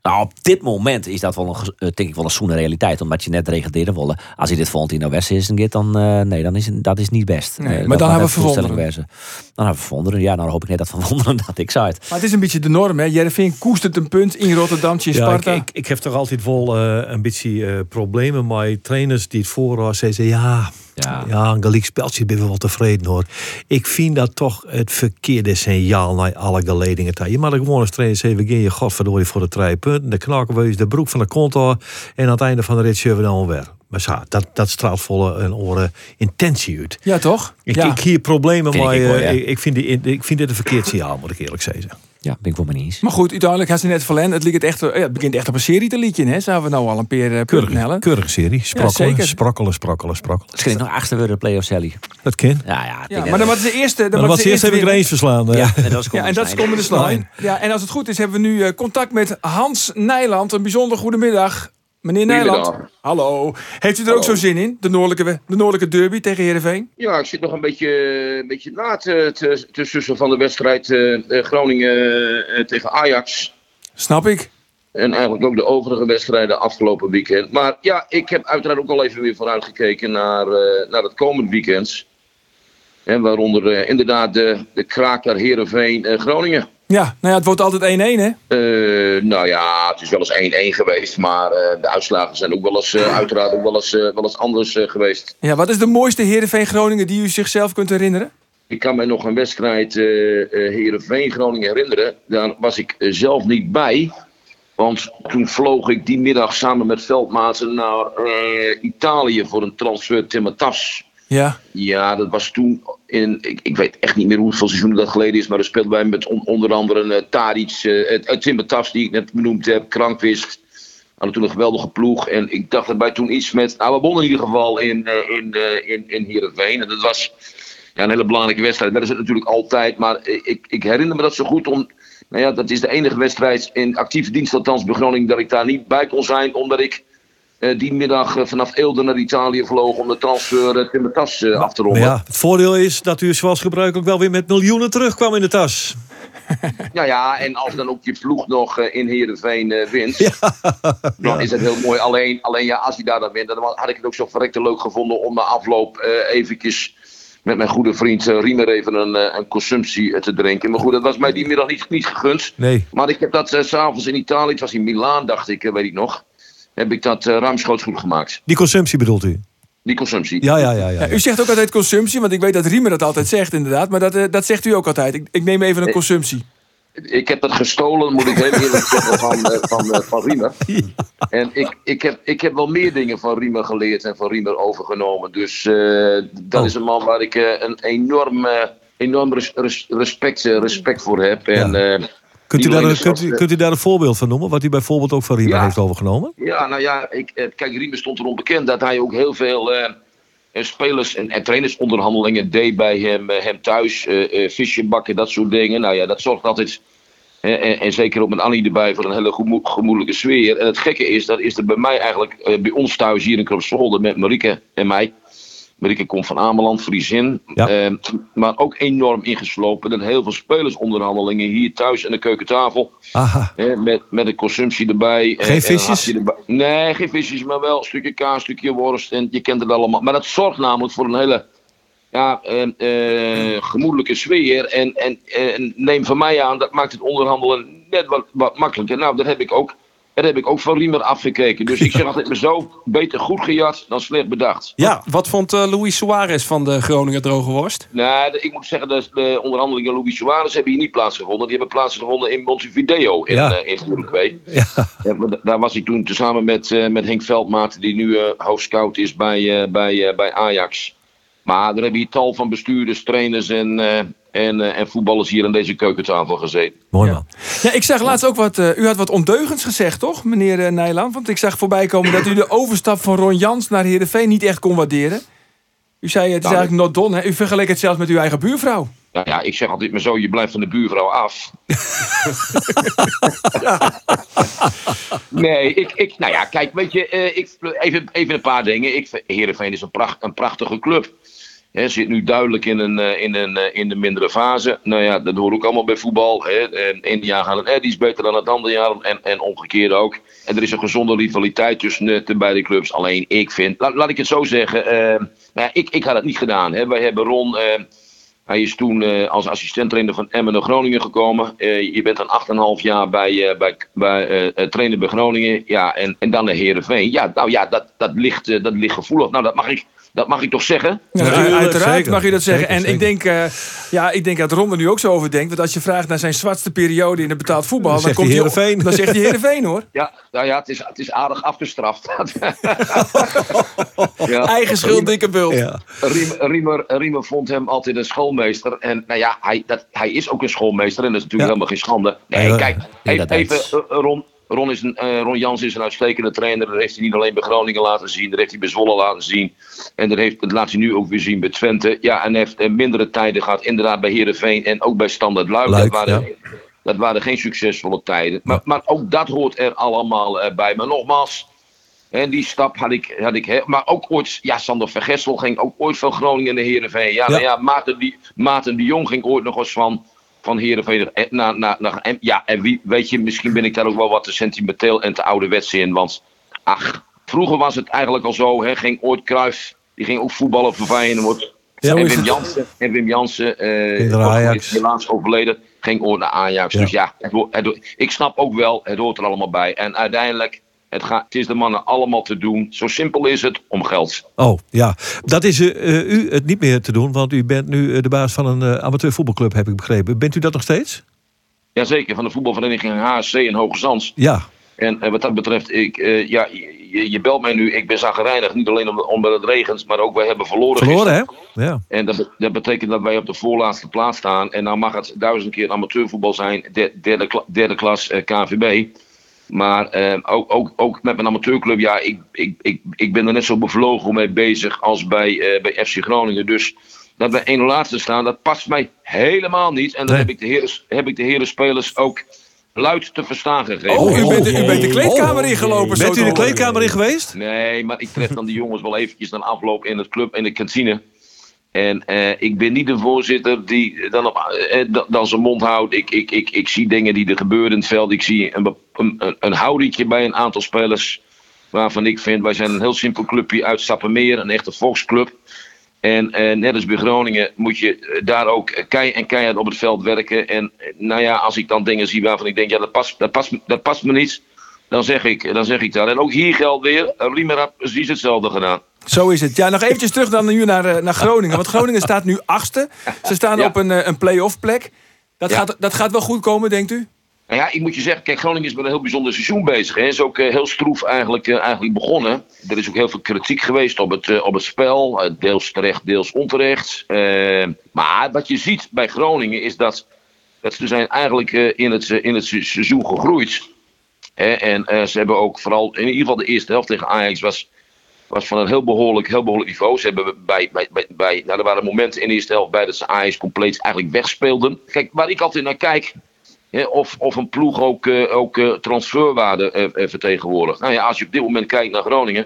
Nou, op dit moment is dat wel een, eh, denk ik wel een zoene realiteit. Omdat je net reageerde willen. Als hij dit volgend in de Westen is, dan, eh, nee, dan is het- dat is niet best. Nee, Eh, maar dan hebben we verwonderen. wezen. Dan hebben we verwonderen. Ja, nou, dan hoop ik net dat verwonderen dat ik zei het. Maar het is een beetje de norm, hè. Jereveen koestert een punt in Rotterdam, in Ja, ik, Sparta. ik, ik heb toch altijd wel eh, een beetje eh, problemen met trainers die het voorhouden zeggen, ja, Ja. ja, een gelijk speltje ben we wel tevreden hoor. Ik vind dat toch het verkeerde signaal naar alle geledingen. toe. Je mag er gewoon als trainer zeggen, we gaan je godverdorie voor de drie punten. De knakken we eens de broek van de kont af en aan het einde van de rit zullen we dan weer. Maar zo, dat, dat straalt volle een oren intentie uit. Ja, toch? Ik, ja. ik hier problemen, maar ik eh, ja. ik, ik, vind die, ik vind dit een verkeerd signaal, moet ik eerlijk zeggen. Ja, ben ik wel mee eens. Maar goed, uiteindelijk had ze net verlend. Het, lijkt het, echt, ja, het begint echt op een serie te liedje, hè. Zijn we nou al een paar uh, hellen. Keurige serie. Sprokkelen, zeker. sprokkelen, sprokkelen, sprokkelen. Misschien nog achter de play-off Sally. Dat kan. Ja, ja. ik Ja, denk maar dat- dan was de eerste. Dan was wat de eerst heb ik eens verslaan. Ja, en dat is Ja, en dat is komende slijn. Ja, en als het goed is, hebben we nu eh, contact met Hans Nijland. Een bijzonder goedemiddag. Meneer Nijland. Hallo. Heeft u er ook zo zin in? De noordelijke, de noordelijke derby tegen Heerenveen? Ja, ik zit nog een beetje, een beetje na te, te, sussen van de wedstrijd eh, eh, Groningen eh, tegen Ajax. Snap ik. En eigenlijk ook de overige wedstrijden afgelopen weekend. Maar ja, ik heb uiteraard ook al even weer vooruitgekeken naar, eh, naar het komend weekend. En waaronder eh, inderdaad de, de kraker Heerenveen eh, Groningen. Ja, nou ja, het wordt altijd 1-1, hè? Eh, nou ja, het is wel eens 1-1 geweest. Maar eh, de uitslagen zijn ook wel eens, eh, uiteraard ook wel eens, wel eens anders geweest. Ja, wat is de mooiste Heerenveen Groningen die u zichzelf kunt herinneren? Ik kan me nog een wedstrijd eh eh Heerenveen-Groningen herinneren. Daar was ik zelf niet bij. Want toen vloog ik die middag samen met veldmaten naar Italië voor een transfer Timmer Tas. Ja. Ja, dat was toen in. Ik, ik weet echt niet meer hoeveel seizoenen dat geleden is. Maar er speelden wij met on- onder andere uh, Timber Tas die ik net benoemd heb, Krankwist. Hadden toen een geweldige ploeg. En ik dacht erbij toen iets met. Nou, we wonnen in ieder geval in, eh, in, eh, in, in Heerenveen. En dat was ja, een hele belangrijke wedstrijd. Dat is het natuurlijk altijd. Maar eh, ik, ik herinner me dat zo goed. Om, nou ja, dat is de enige wedstrijd in actieve dienst, althans bij Groningen, dat ik daar niet bij kon zijn. Omdat ik die middag eh, vanaf Eelde naar Italië vloog om de transfer uh, Timmer Tas eh, af te ronden. ja, het voordeel is dat u zoals gebruikelijk wel weer met miljoenen terugkwam in de tas. Ja, ja, en als dan ook je ploeg nog eh, in Heerenveen eh, wint, dan is dat heel mooi. Alleen, alleen ja, als hij daar dan wint, dan had ik het ook zo verrekte leuk gevonden om na afloop eh eventjes met mijn goede vriend eh, Riemer even een, eh, een consumptie eh, te drinken. Maar goed, dat was mij die middag niet, niet gegund. Nee. Maar ik heb dat eh, s s'avonds in Italië, het was in Milaan dacht ik, eh, weet ik nog, heb ik dat uh, ruimschoots goed gemaakt. Die consumptie bedoelt u? Die consumptie. Ja, ja, ja. ja, Ja, u zegt ook altijd consumptie, want ik weet dat Riemer dat altijd zegt inderdaad. Maar dat, eh, dat zegt u ook altijd. Ik, ik neem even een consumptie. Ik heb dat gestolen, moet ik heel eerlijk zeggen, van, eh, van, eh, van Riemer. En ik, ik, heb, ik heb wel meer dingen van Riemer geleerd en van Riemer overgenomen. Dus eh, dat Oh. is een man waar ik eh, een enorm, eh, enorm res- res- respect, eh, respect voor heb. En, eh, Kunt u, niet daar, alleen een- kunt, zoals, u, eh, kunt u daar een voorbeeld van noemen? Wat hij bijvoorbeeld ook van Riemer Ja. heeft overgenomen? Ja, nou ja, ik, eh, kijk, Riemer stond erom bekend dat hij ook heel veel eh, spelers- en, en trainersonderhandelingen deed bij hem, hem thuis. visje bakken, dat soort dingen. Nou ja, dat zorgt altijd, en, en zeker ook met Annie erbij, voor een hele gemoe- gemoedelijke sfeer. En het gekke is, dat is er bij mij eigenlijk, bij ons thuis hier in Kropswolde met Marieke en mij. Marieke komt van Ameland, Friesin. Eh, maar ook enorm ingeslopen. En heel veel spelersonderhandelingen hier thuis aan de keukentafel. Aha. Met, met een consumptie erbij. Geen En- en een visjes? erbij. Nee, geen visjes, maar wel een stukje kaas, een stukje worst. En je kent het allemaal. Maar dat zorgt namelijk voor een hele, ja, een eh, gemoedelijke sfeer. En, en, en neem van mij aan, dat maakt het onderhandelen net wat, wat makkelijker. Nou, dat heb ik ook. Daar heb ik ook van Riemer afgekeken. Dus ik zeg altijd maar zo, beter goed gejat dan slecht bedacht. Ja. Wat vond eh, Luis Suarez van de Groninger droge worst? Nou, ik moet zeggen, dat de onderhandelingen Louis Suarez hebben hier niet plaatsgevonden. Die hebben plaatsgevonden in Montevideo in, Ja. eh, in Uruguay. Ja, maar Daar was ik toen tezamen met, eh, met Henk Veldmaat, die nu eh hoofdscout is bij, eh, bij, eh, bij Ajax. Maar er hebben hier tal van bestuurders, trainers en, eh, en, eh, en voetballers hier aan deze keukentafel gezeten. Mooi man. Ja, ik zag laatst ook wat. eh, u had wat ondeugends gezegd, toch, meneer eh, Nijland? Want ik zag voorbij komen dat u de overstap van Ron Jans naar Heerenveen niet echt kon waarderen. U zei het is Nou, eigenlijk not done. Hè? U vergeleek het zelfs met uw eigen buurvrouw. Nou ja, ik zeg altijd maar zo, je blijft van de buurvrouw af. nee, ik, ik, nou ja, kijk, weet je, eh, ik, even, even een paar dingen. Ik, Heerenveen is een, pracht, een prachtige club. Hè, zit nu duidelijk in, een, eh, in, een, eh, in de mindere fase. Nou ja, dat hoort ook allemaal bij voetbal. Hè. Eén jaar gaat het iets beter dan het andere jaar. En, en omgekeerd ook. En er is een gezonde rivaliteit tussen eh, de beide clubs. Alleen ik vind, laat, laat ik het zo zeggen. nou ik, ik had het niet gedaan. Hè. Wij hebben Ron. hij is toen als assistent-trainer van Emmen naar Groningen gekomen. Je bent dan 8,5 jaar bij, bij, bij trainer bij Groningen. Ja, en, en dan naar Heerenveen. Ja, nou ja, dat, dat, ligt, dat ligt gevoelig. Nou, dat mag ik, dat mag ik toch zeggen? Ja, uiteraard zeker. mag je dat zeggen. Zeker, en ik denk, eh, ja, ik denk dat Ron er nu ook zo over denkt. Want als je vraagt naar zijn zwartste periode in het betaald voetbal, Dan dan, zegt komt hij Heerenveen. Dan zegt hij Heerenveen hoor. Ja, nou ja, het is, het is aardig afgestraft. ja. Eigen schuld, dikke bult. Ja. Riemer, Riemer, Riemer vond hem altijd een schoolmeester. En nou ja, hij, dat, hij is ook een schoolmeester. En dat is natuurlijk Ja. helemaal geen schande. Nee, kijk, even, even eh, Ron. Ron, is een, eh, Ron Jans is een uitstekende trainer. Dat heeft hij niet alleen bij Groningen laten zien. Dat heeft hij bij Zwolle laten zien. En dat, heeft, dat laat hij nu ook weer zien bij Twente. Ja, en heeft eh, mindere tijden gehad. Inderdaad bij Heerenveen en ook bij Standard Luik. Luik, dat, waren, dat waren geen succesvolle tijden. Maar, maar ook dat hoort er allemaal eh, bij. Maar nogmaals, en die stap had ik, had ik. hè, Maar ook ooit, ja, Sander Vergessel ging ook ooit van Groningen naar Heerenveen. Ja, nou ja Maarten, die, Maarten de Jong ging ooit nog eens van, van Heerenveen naar. naar, naar en, ja, en wie, weet je, misschien ben ik daar ook wel wat te sentimenteel en te ouderwets in. Want, ach, vroeger was het eigenlijk al zo. Hè, ging ooit Cruijff, die ging ook voetballen voor Feyenoord. Ja, en, is Wim. Jansen, en Wim Jansen, eh, Ajax. helaas overleden, ging ooit naar Ajax. Ja. Dus ja, het het ik snap ook wel, het hoort er allemaal bij. En uiteindelijk, het, gaat, het is de mannen allemaal te doen. Zo simpel is het, om geld. Oh, ja. Dat is eh, eh, u het niet meer te doen, want u bent nu eh, de baas van een eh, amateurvoetbalclub, heb ik begrepen. Bent u dat nog steeds? Jazeker, van de voetbalvereniging HSC in Hoge Zands. Ja. En wat dat betreft, ik, ja, je, je belt mij nu. Ik ben zagrijnig, niet alleen om- omdat het regent, maar ook wij hebben verloren. Verloren, hè? Ja. En dat, dat betekent dat wij op de voorlaatste plaats staan. En nou mag het duizend keer amateurvoetbal zijn, de- derde, derde klas KVB. Maar eh, ook, ook, ook met mijn amateurclub, ja, ik, ik, ik, ik ben er net zo bevlogen mee bezig als bij, eh, bij FC Groningen. Dus dat wij één laatste staan, dat past mij helemaal niet. En dan Nee. heb, ik de heren, heb ik de heren spelers ook luid te verstaan gegeven. Oh, u bent, u bent de kleedkamer ingelopen. zo Bent u de kleedkamer in geweest? Nee, maar ik tref dan die jongens wel eventjes dan afloop in het club in de kantine. En eh, ik ben niet de voorzitter die dan, op, eh, dan- dan zijn mond houdt. Ik, ik, ik, ik zie dingen die er gebeuren in het veld. Ik zie een, een, een, bij een aantal spelers. Waarvan ik vind, wij zijn een heel simpel clubje uit Stappenmeer. Een echte volksclub. En eh, net als bij Groningen moet je eh, daar ook eh, kei en keihard op het veld werken. En eh, nou ja, als ik dan dingen zie waarvan ik denk, ja, dat past, dat past, dat past me niet. Dan zeg, ik, dan zeg ik dat. En ook hier geldt weer, eh, Riemer had precies hetzelfde gedaan. Zo is het. Ja, nog eventjes terug dan nu naar, eh, naar Groningen. Want Groningen staat nu achtste. Ze staan Ja. op een, eh, een play-off plek. Dat, Ja. gaat, dat gaat wel goed komen, denkt u? Nou ja, ik moet je zeggen, kijk, Groningen is met een heel bijzonder seizoen bezig. Hè. Is ook eh, heel stroef eigenlijk, eigenlijk begonnen. Er is ook heel veel kritiek geweest op het, op het spel. deels terecht, deels onterecht. Maar wat je ziet bij Groningen is dat, dat ze zijn eigenlijk in, het, in het se- seizoen gegroeid. En ze hebben ook vooral, in ieder geval de eerste helft tegen Ajax was, was van een heel behoorlijk, heel behoorlijk niveau. Ze hebben bij, bij, bij, bij, nou, er waren momenten in de eerste helft bij dat ze Ajax compleet eigenlijk wegspeelden. Kijk, waar ik altijd naar kijk, Hè, of, of een ploeg ook, eh, ook eh, transferwaarde eh, vertegenwoordigt. Nou ja, als je op dit moment kijkt naar Groningen.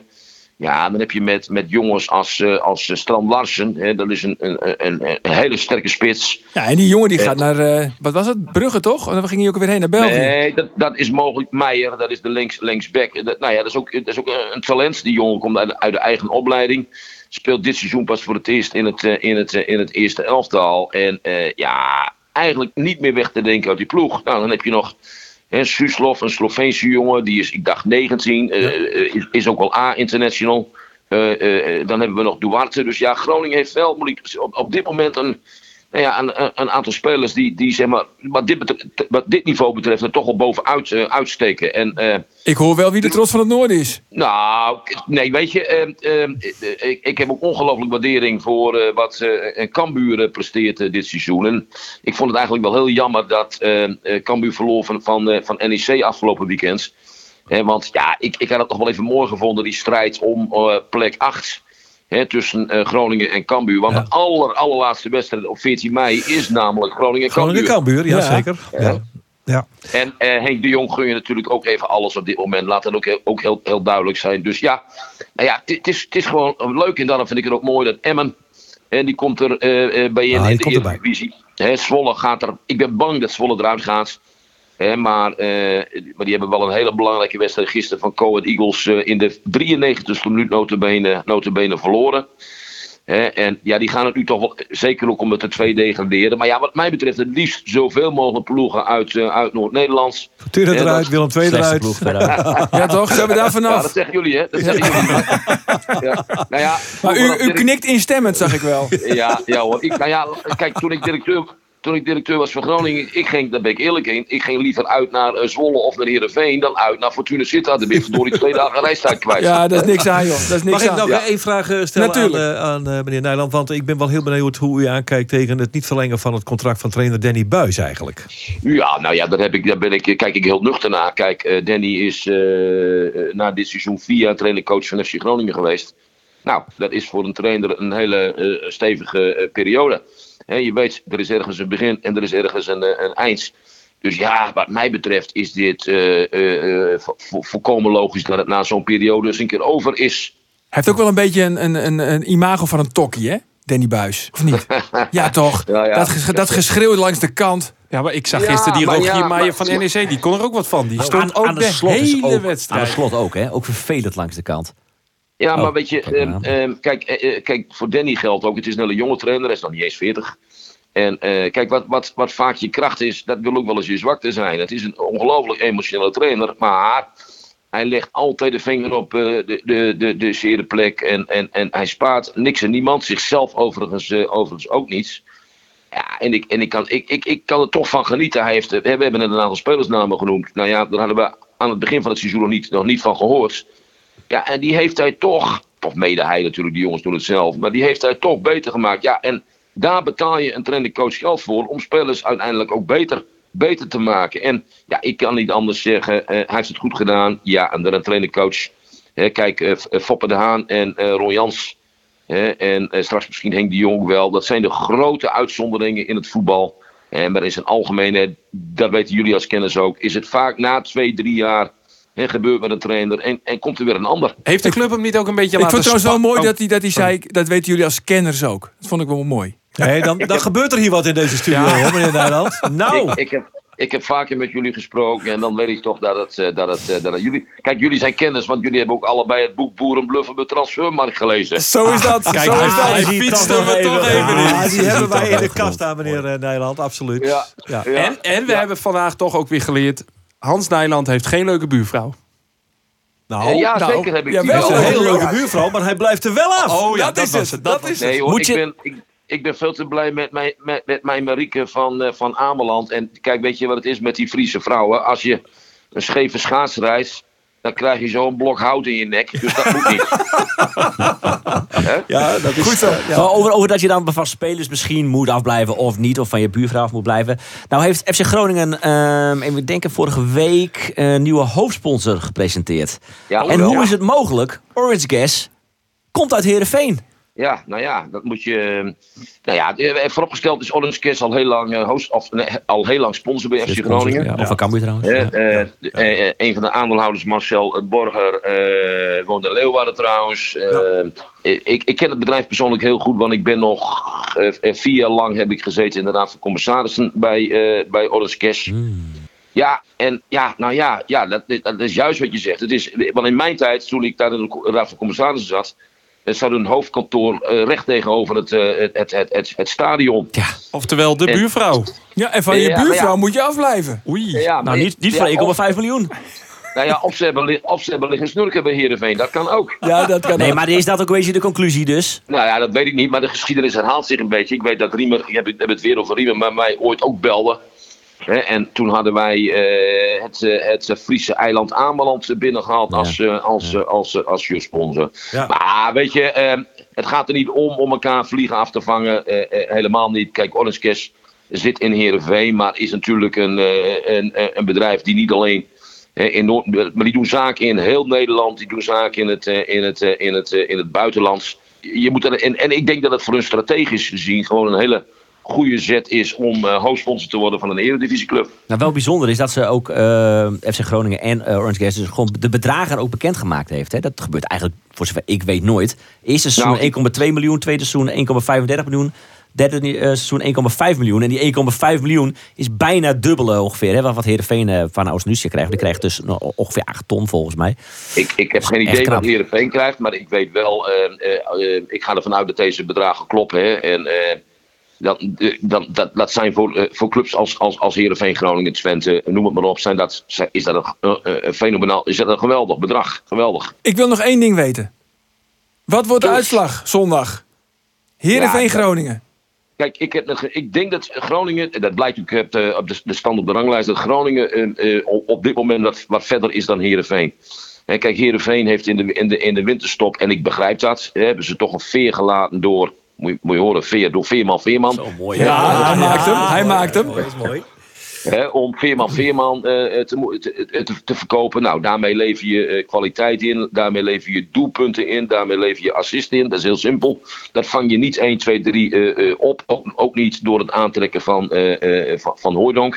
Ja, dan heb je met, met jongens als, eh, als eh, Strand Larsen. Hè, dat is een, een, een, een hele sterke spits. Ja, en die jongen die Eh. gaat naar, wat was het, Brugge toch? En dan ging hij ook weer heen naar België. Nee, dat, dat is mogelijk. Meijer, dat is de links, linksback. Dat, nou ja, dat is ook, dat is ook een, talent. Die jongen komt uit, de- uit de eigen opleiding. Speelt dit seizoen pas voor het eerst in het, in het, in het eerste elftal. En ja, eigenlijk niet meer weg te denken uit die ploeg. Nou, dan heb je nog hè, Suslov, een Sloveense jongen. Die is, ik dacht, 19. eh, eh, is, is ook wel A-international. Eh, dan hebben we nog Duarte. Dus ja, Groningen heeft wel moet ik, op, op dit moment een, nou ja, een, een- aantal spelers die, die zeg maar, wat, dit betreft, wat dit niveau betreft er toch wel bovenuit eh, uitsteken. En eh, Ik hoor wel wie de trots van het noorden is. nou, nee, weet je, ehm, ehm, eh, ik, ik heb ook ongelooflijk waardering voor wat Cambuur presteert dit seizoen. En ik vond het eigenlijk wel heel jammer dat ehm, eh Cambuur verloor van, van, van NEC afgelopen weekend. Want ja, ik, ik had het nog wel even mooi gevonden, die strijd om plek 8. Hè, tussen eh, Groningen en Cambuur. Want de aller, allerlaatste wedstrijd op 14 mei is namelijk Groningen Groningen Cambuur. Cambuur, ja, zeker. Ja. Ja. En eh, Henk de Jong gun je natuurlijk ook even alles op dit moment. Laat dat ook, heel, ook heel, heel duidelijk zijn. Dus ja, nou ja het is, het is gewoon leuk. En daarom vind ik het ook mooi dat Emmen. En die komt er eh, eh, bij in, Ah, in de komt erbij. Eredivisie. Hè, Zwolle gaat er. Ik ben bang dat Zwolle eruit gaat. Hè, maar, eh, maar die hebben wel een hele belangrijke wedstrijd gisteren van Coed Eagles eh, in de 93ste minuut notabene, notabene verloren. Hè, en ja, die gaan het nu toch wel zeker ook omdat de twee degraderen. Maar ja, wat mij betreft het liefst zoveel mogelijk ploegen uit, eh, uit Noord-Nederland. Fortuna Hè, eruit, dat- Willem II eruit. Ja toch, zijn we daar Ja, vanaf? dat zeggen jullie, hè? Dat zeggen jullie. ja. Nou ja, Maar u knikt instemmend, zag ik wel. Ja, ja hoor. Ik, nou ja, kijk, toen ik directeur, toen ik directeur was van Groningen, ik ging, daar ben ik eerlijk in, ik ging liever uit naar eh, Zwolle of naar Heerenveen dan uit naar Fortuna Sittard. Dan ben je verdorie twee dagen reistijd kwijt. Ja, dat is niks aan joh. Dat is niks Mag ik aan. nog Ja. één vraag eh, stellen aan, Natuurlijk. eh, aan eh, meneer Nijland? Want ik ben wel heel benieuwd hoe u aankijkt tegen het niet verlengen van het contract van trainer Danny Buis eigenlijk. Ja, nou ja, daar, heb ik, daar ben ik, kijk ik heel nuchter naar. Kijk, eh, Danny is eh, eh, na dit seizoen vier jaar trainer-coach van FC Groningen geweest. Nou, dat is voor een trainer een hele eh, stevige eh, periode. Hè, je weet, er is ergens een begin en er is ergens een, eh, een eind. Dus ja, wat mij betreft is dit eh, eh, eh, vo- vo- volkomen logisch dat het na zo'n periode eens een keer over is. Hij heeft ook wel een beetje een, een, een, een imago van een tokkie, hè? Danny Buis. Of niet? Ja, toch? Ja, ja. Dat, ges- dat geschreeuw langs de kant. Ja, maar ik zag Ja, gisteren die Rogier maar- van NEC. Die kon er ook wat van. Die stond aan, ook aan de, de, slot hele ook, Aan wedstrijd. de slot ook, hè? Ook vervelend langs de kant. Ja, Oh, maar weet je, kijk ehm, ehm, kijk, eh, eh, kijk, voor Danny geldt ook, het is een hele jonge trainer, hij is nog niet eens 40. En eh, kijk, wat, wat, wat vaak je kracht is, dat wil ook wel eens je zwakte zijn. Het is een ongelooflijk emotionele trainer, maar hij legt altijd de vinger op de, de, de, de zere plek. En, en, en hij spaart niks en niemand, zichzelf overigens, overigens ook niets. Ja, en ik, en ik, kan, ik, ik, ik kan er toch van genieten. Hij heeft, we hebben net een aantal spelersnamen genoemd. Nou ja, daar hadden we aan het begin van het seizoen nog niet, nog niet van gehoord. Ja, en die heeft hij toch, of mede hij natuurlijk, die jongens doen het zelf, maar die heeft hij toch beter gemaakt. Ja, en daar betaal je een trainer-coach geld voor om spelers uiteindelijk ook beter, beter te maken. En ja, ik kan niet anders zeggen, eh, hij heeft het goed gedaan. Ja, en dan een trainer-coach. Hè, kijk, F- Foppe de Haan en eh Ron Jans. hè, en straks misschien Henk de Jong wel. Dat zijn de grote uitzonderingen in het voetbal. En maar in zijn algemeenheid, dat weten jullie als kennis ook, is het vaak na twee, drie jaar hè, gebeurt met een trainer en, en komt er weer een ander. Heeft de club hem niet ook een beetje Ik laten vond het trouwens wel mooi Oh, dat hij, dat hij zei, dat weten jullie als kenners ook. Dat vond ik wel mooi. Nee, dan, dan gebeurt er hier wat in deze studio, hoor, meneer Nijland. Nou, Ik, ik, heb, ik heb vaker met jullie gesproken en dan weet ik toch dat het, eh, dat het, eh, dat het jullie... Kijk, jullie zijn kennis, want jullie hebben ook allebei het boek Boeren bluffen met Transfermarkt gelezen. Zo is dat. kijk, zo is dat. hij Hij ziet fietste toch even Ja, in. die hebben wij in de kast staan, meneer eh, Nijland, absoluut. Ja. Ja. Ja. En, en we hebben vandaag toch ook weer geleerd... Hans Nijland heeft geen leuke buurvrouw. Nou, Eh, ja, nou, zeker heb ik ja, die wel. een hele leuke buurvrouw, maar hij blijft er wel af. Oh ja, dat dat, is het, het. dat Dat is Nee hoor, Moet ik, je- ben, ik, ik ben veel te blij met mijn, met, met mijn Marieke van, eh, van Ameland. En kijk, weet je wat het is met die Friese vrouwen? Als je een scheve schaatsreis, dan krijg je zo'n blok hout in je nek. Dus dat moet niet. Ja, dat is goed zo. Maar Over, over dat je dan van spelers misschien moet afblijven of niet, of van je buurvrouw af moet blijven. Nou heeft FC Groningen, ehm en we denken vorige week, een nieuwe hoofdsponsor gepresenteerd. Ja, en hoe is het mogelijk? Orange Gas komt uit Heerenveen. Ja, nou ja, dat moet je. Nou ja, eh, vooropgesteld is Orange Kiss al heel lang, eh, host, of, nee, al heel lang sponsor bij FC Groningen. Ja, of van Cambuur trouwens. Eh, Ja. eh, eh, eh, een van de aandeelhouders, Marcel Borger, eh woont in Leeuwarden trouwens. Ik, ik ken het bedrijf persoonlijk heel goed, want ik ben nog vier jaar lang heb ik gezeten in de Raad van Commissarissen bij, eh bij Orange Cash. Ja, en ja, nou ja, ja dat, dat is juist wat je zegt. Het is, want in mijn tijd, toen ik daar in de Raad van Commissarissen zat, er zat een hoofdkantoor eh, recht tegenover het, eh, het, het, het, het, het stadion. Ja. Oftewel de En- buurvrouw. Ja, en van je buurvrouw ja. moet je afblijven. Oei. Nou, niet, niet ja, voor 1,5 of- miljoen. Nou ja, of ze hebben, of ze hebben liggen snurken bij Heerenveen, dat kan ook. Ja, dat kan Nee, ook. maar is dat ook een beetje de conclusie dus? Nou ja, dat weet ik niet, maar de geschiedenis herhaalt zich een beetje. Ik weet dat Riemer, ik heb, het- heb het weer over Riemer, maar mij ooit ook belde. Hè, en toen hadden wij eh, het, eh, het Friese eiland Ameland binnengehaald als, eh, als, als, eh, als sponsor. Ja. Maar weet je, eh, het gaat er niet om om elkaar vliegen af te vangen. helemaal niet. Kijk, Orange Cash zit in Heerenveen, maar is natuurlijk een, een, een, bedrijf die niet alleen... in Noord, maar die doen zaken in heel Nederland, die doen zaken in het, in het, in het, in het buitenland. Je moet er, en, en ik denk dat het voor hun strategisch gezien gewoon een hele goede zet is om eh hoofdsponsor te worden van een eredivisieclub. Nou, wel bijzonder is dat ze ook eh, FC Groningen en eh, Orange Gas dus gewoon de bedragen ook bekendgemaakt heeft. Hè? Dat gebeurt eigenlijk, voor zover ik weet, nooit. Eerste seizoen Nou, 1,2 miljoen, tweede seizoen 1,35 miljoen. Derde seizoen 1,5 miljoen. En die 1,5 miljoen is bijna dubbele ongeveer. Hè, wat Heerenveen eh, van Oost-Nusia krijgt. Die krijgt dus nou, ongeveer 8 ton volgens mij. Ik, ik heb geen idee knap. wat Heerenveen krijgt, maar ik weet wel, ik ga ervan uit dat deze bedragen kloppen. Hè, en dan, eh, dan, dat, dat zijn voor, eh, voor clubs als, als, als Heerenveen, Groningen, Twente, noem het maar op, zijn dat, is dat een, eh, eh, een fenomenaal, is dat een geweldig bedrag. Geweldig. Ik wil nog één ding weten. Wat wordt de uitslag zondag? Heerenveen Ja, Groningen. Kijk, ik, heb, ik denk dat Groningen, dat blijkt ook op de, op de, stand op de ranglijst, dat Groningen eh, eh, op- dit moment wat, wat verder is dan Heerenveen. Hè, kijk, Heerenveen heeft in de, in, de, in de winterstop, en ik begrijp dat, hebben ze toch een veer gelaten door, moet je, moet je horen, veer, door Veerman Veerman. Zo mooi. Ja, hij maakt hem. Hij maakt hem. Dat is mooi. Hè, om Veerman Veerman eh, te, te, te, te verkopen. Nou, daarmee lever je eh, kwaliteit in. Daarmee lever je doelpunten in. Daarmee lever je assist in. Dat is heel simpel. Dat vang je niet 1, 2, 3 eh, eh, op. Ook, ook niet door het aantrekken van, eh, eh, van, van.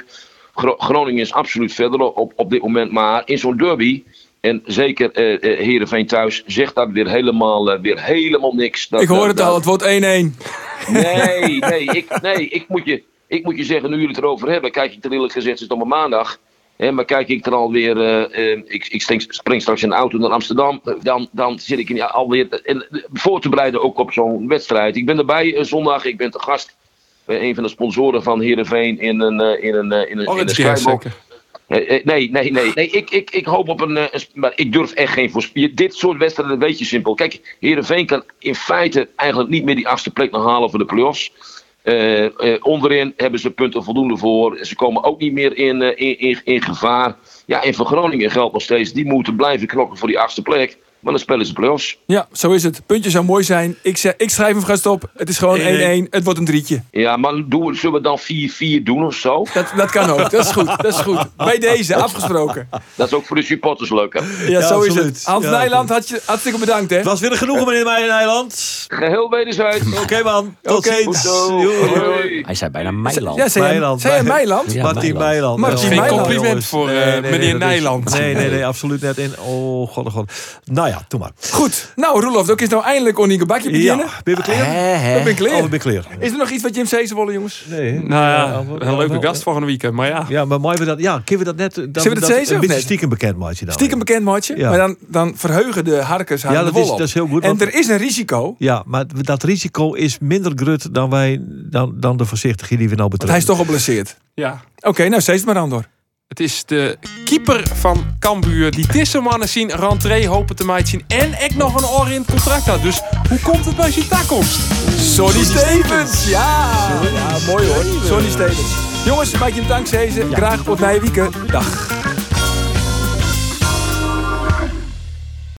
Gro- Groningen is absoluut verder op, op dit moment. Maar in zo'n derby... En zeker eh eh, Heerenveen thuis zegt dat weer helemaal, eh, weer helemaal niks. Dat, Ik hoor het dat- al, het wordt 1-1. Nee, nee, ik, nee ik, moet je, ik moet je zeggen, nu jullie het erover hebben, kijk ik er eerlijk gezegd, het is nog maar maandag. Hè, maar kijk ik er alweer, eh, ik, ik spring, spring straks in de auto naar Amsterdam, dan, dan zit ik in, ja, alweer in, voor te bereiden ook op zo'n wedstrijd. Ik ben erbij zondag, ik ben te gast bij een van de sponsoren van Heerenveen in een, in een, in een, in een Eh, eh, Nee, nee, nee. nee ik, ik, ik hoop op een. eh, maar ik durf echt geen voorspelling. Dit soort wedstrijden weet je simpel. Kijk, Herenveen kan in feite eigenlijk niet meer die achtste plek nog halen voor de play-offs. Onderin hebben ze punten voldoende voor. Ze komen ook niet meer in, in, in, in gevaar. Ja, en voor Groningen geldt nog steeds. Die moeten blijven knokken voor die achtste plek. Maar dan spelen ze play-offs. Ja, zo is het. Puntje zou mooi zijn. Ik, zeg, ik schrijf hem gast op. Het is gewoon 1-1. Het wordt een drietje. Ja, maar doen we, zullen we dan 4-4 doen of zo? Dat, dat kan ook. Dat is goed. Dat is goed. Bij deze, afgesproken. Dat is ook voor de supporters leuk, hè? Ja, zo is het. Hans Ja, Nijland, had je, hartstikke bedankt, hè? Het was weer een genoegen, meneer Meijer-Nijland. Geheel wederzijds. Oké, man. Tot ziens. Hoi. Hij zei bijna Meiland. Ja, zei hij, Meiland. zei hij Meiland? Ja, Martin Meiland. Meiland. Martin Geen compliment voor, meneer is- Nijland. Nee, nee, nee, absoluut net in. Oh, god, oh, god. Nou ja, doe maar. Goed. Nou, Roelof, ook is nou eindelijk Onieke Bakje beginnen. Ja, ben je klaar? Ik ben klaar. Oh, ben je klaar? Is er nog iets wat Jim Sezen willen, jongens? Nee. Nou ja, een leuke gast volgende weekend. Maar ja, Ja, maar mooi we dat. Ja, kunnen we dat net. Dat, Zullen we dat zeggen, Een beetje stiekem bekend maatje dan. Stiekem bekend maatje. Ja. Maar dan, dan verheugen de harkers haar Ja, dat wol is- op. dat is heel goed, En want- er is een risico. Ja, maar dat risico is minder grut dan wij dan, dan de voorzichtigheid die we nou Want betreffen. hij is toch geblesseerd. ja. Oké, nou steeds maar aan door. Het is de keeper van Cambuur die deze mannen zien rentree hopen te maken zien en ik nog een oor in het contract had. Dus hoe komt het bij zijn takkomst? Sonny Stevens, ja. Ja, mooi hoor. Sonny Stevens. Jongens, maak je een dank, Sezen. Graag na je weekend. Dag.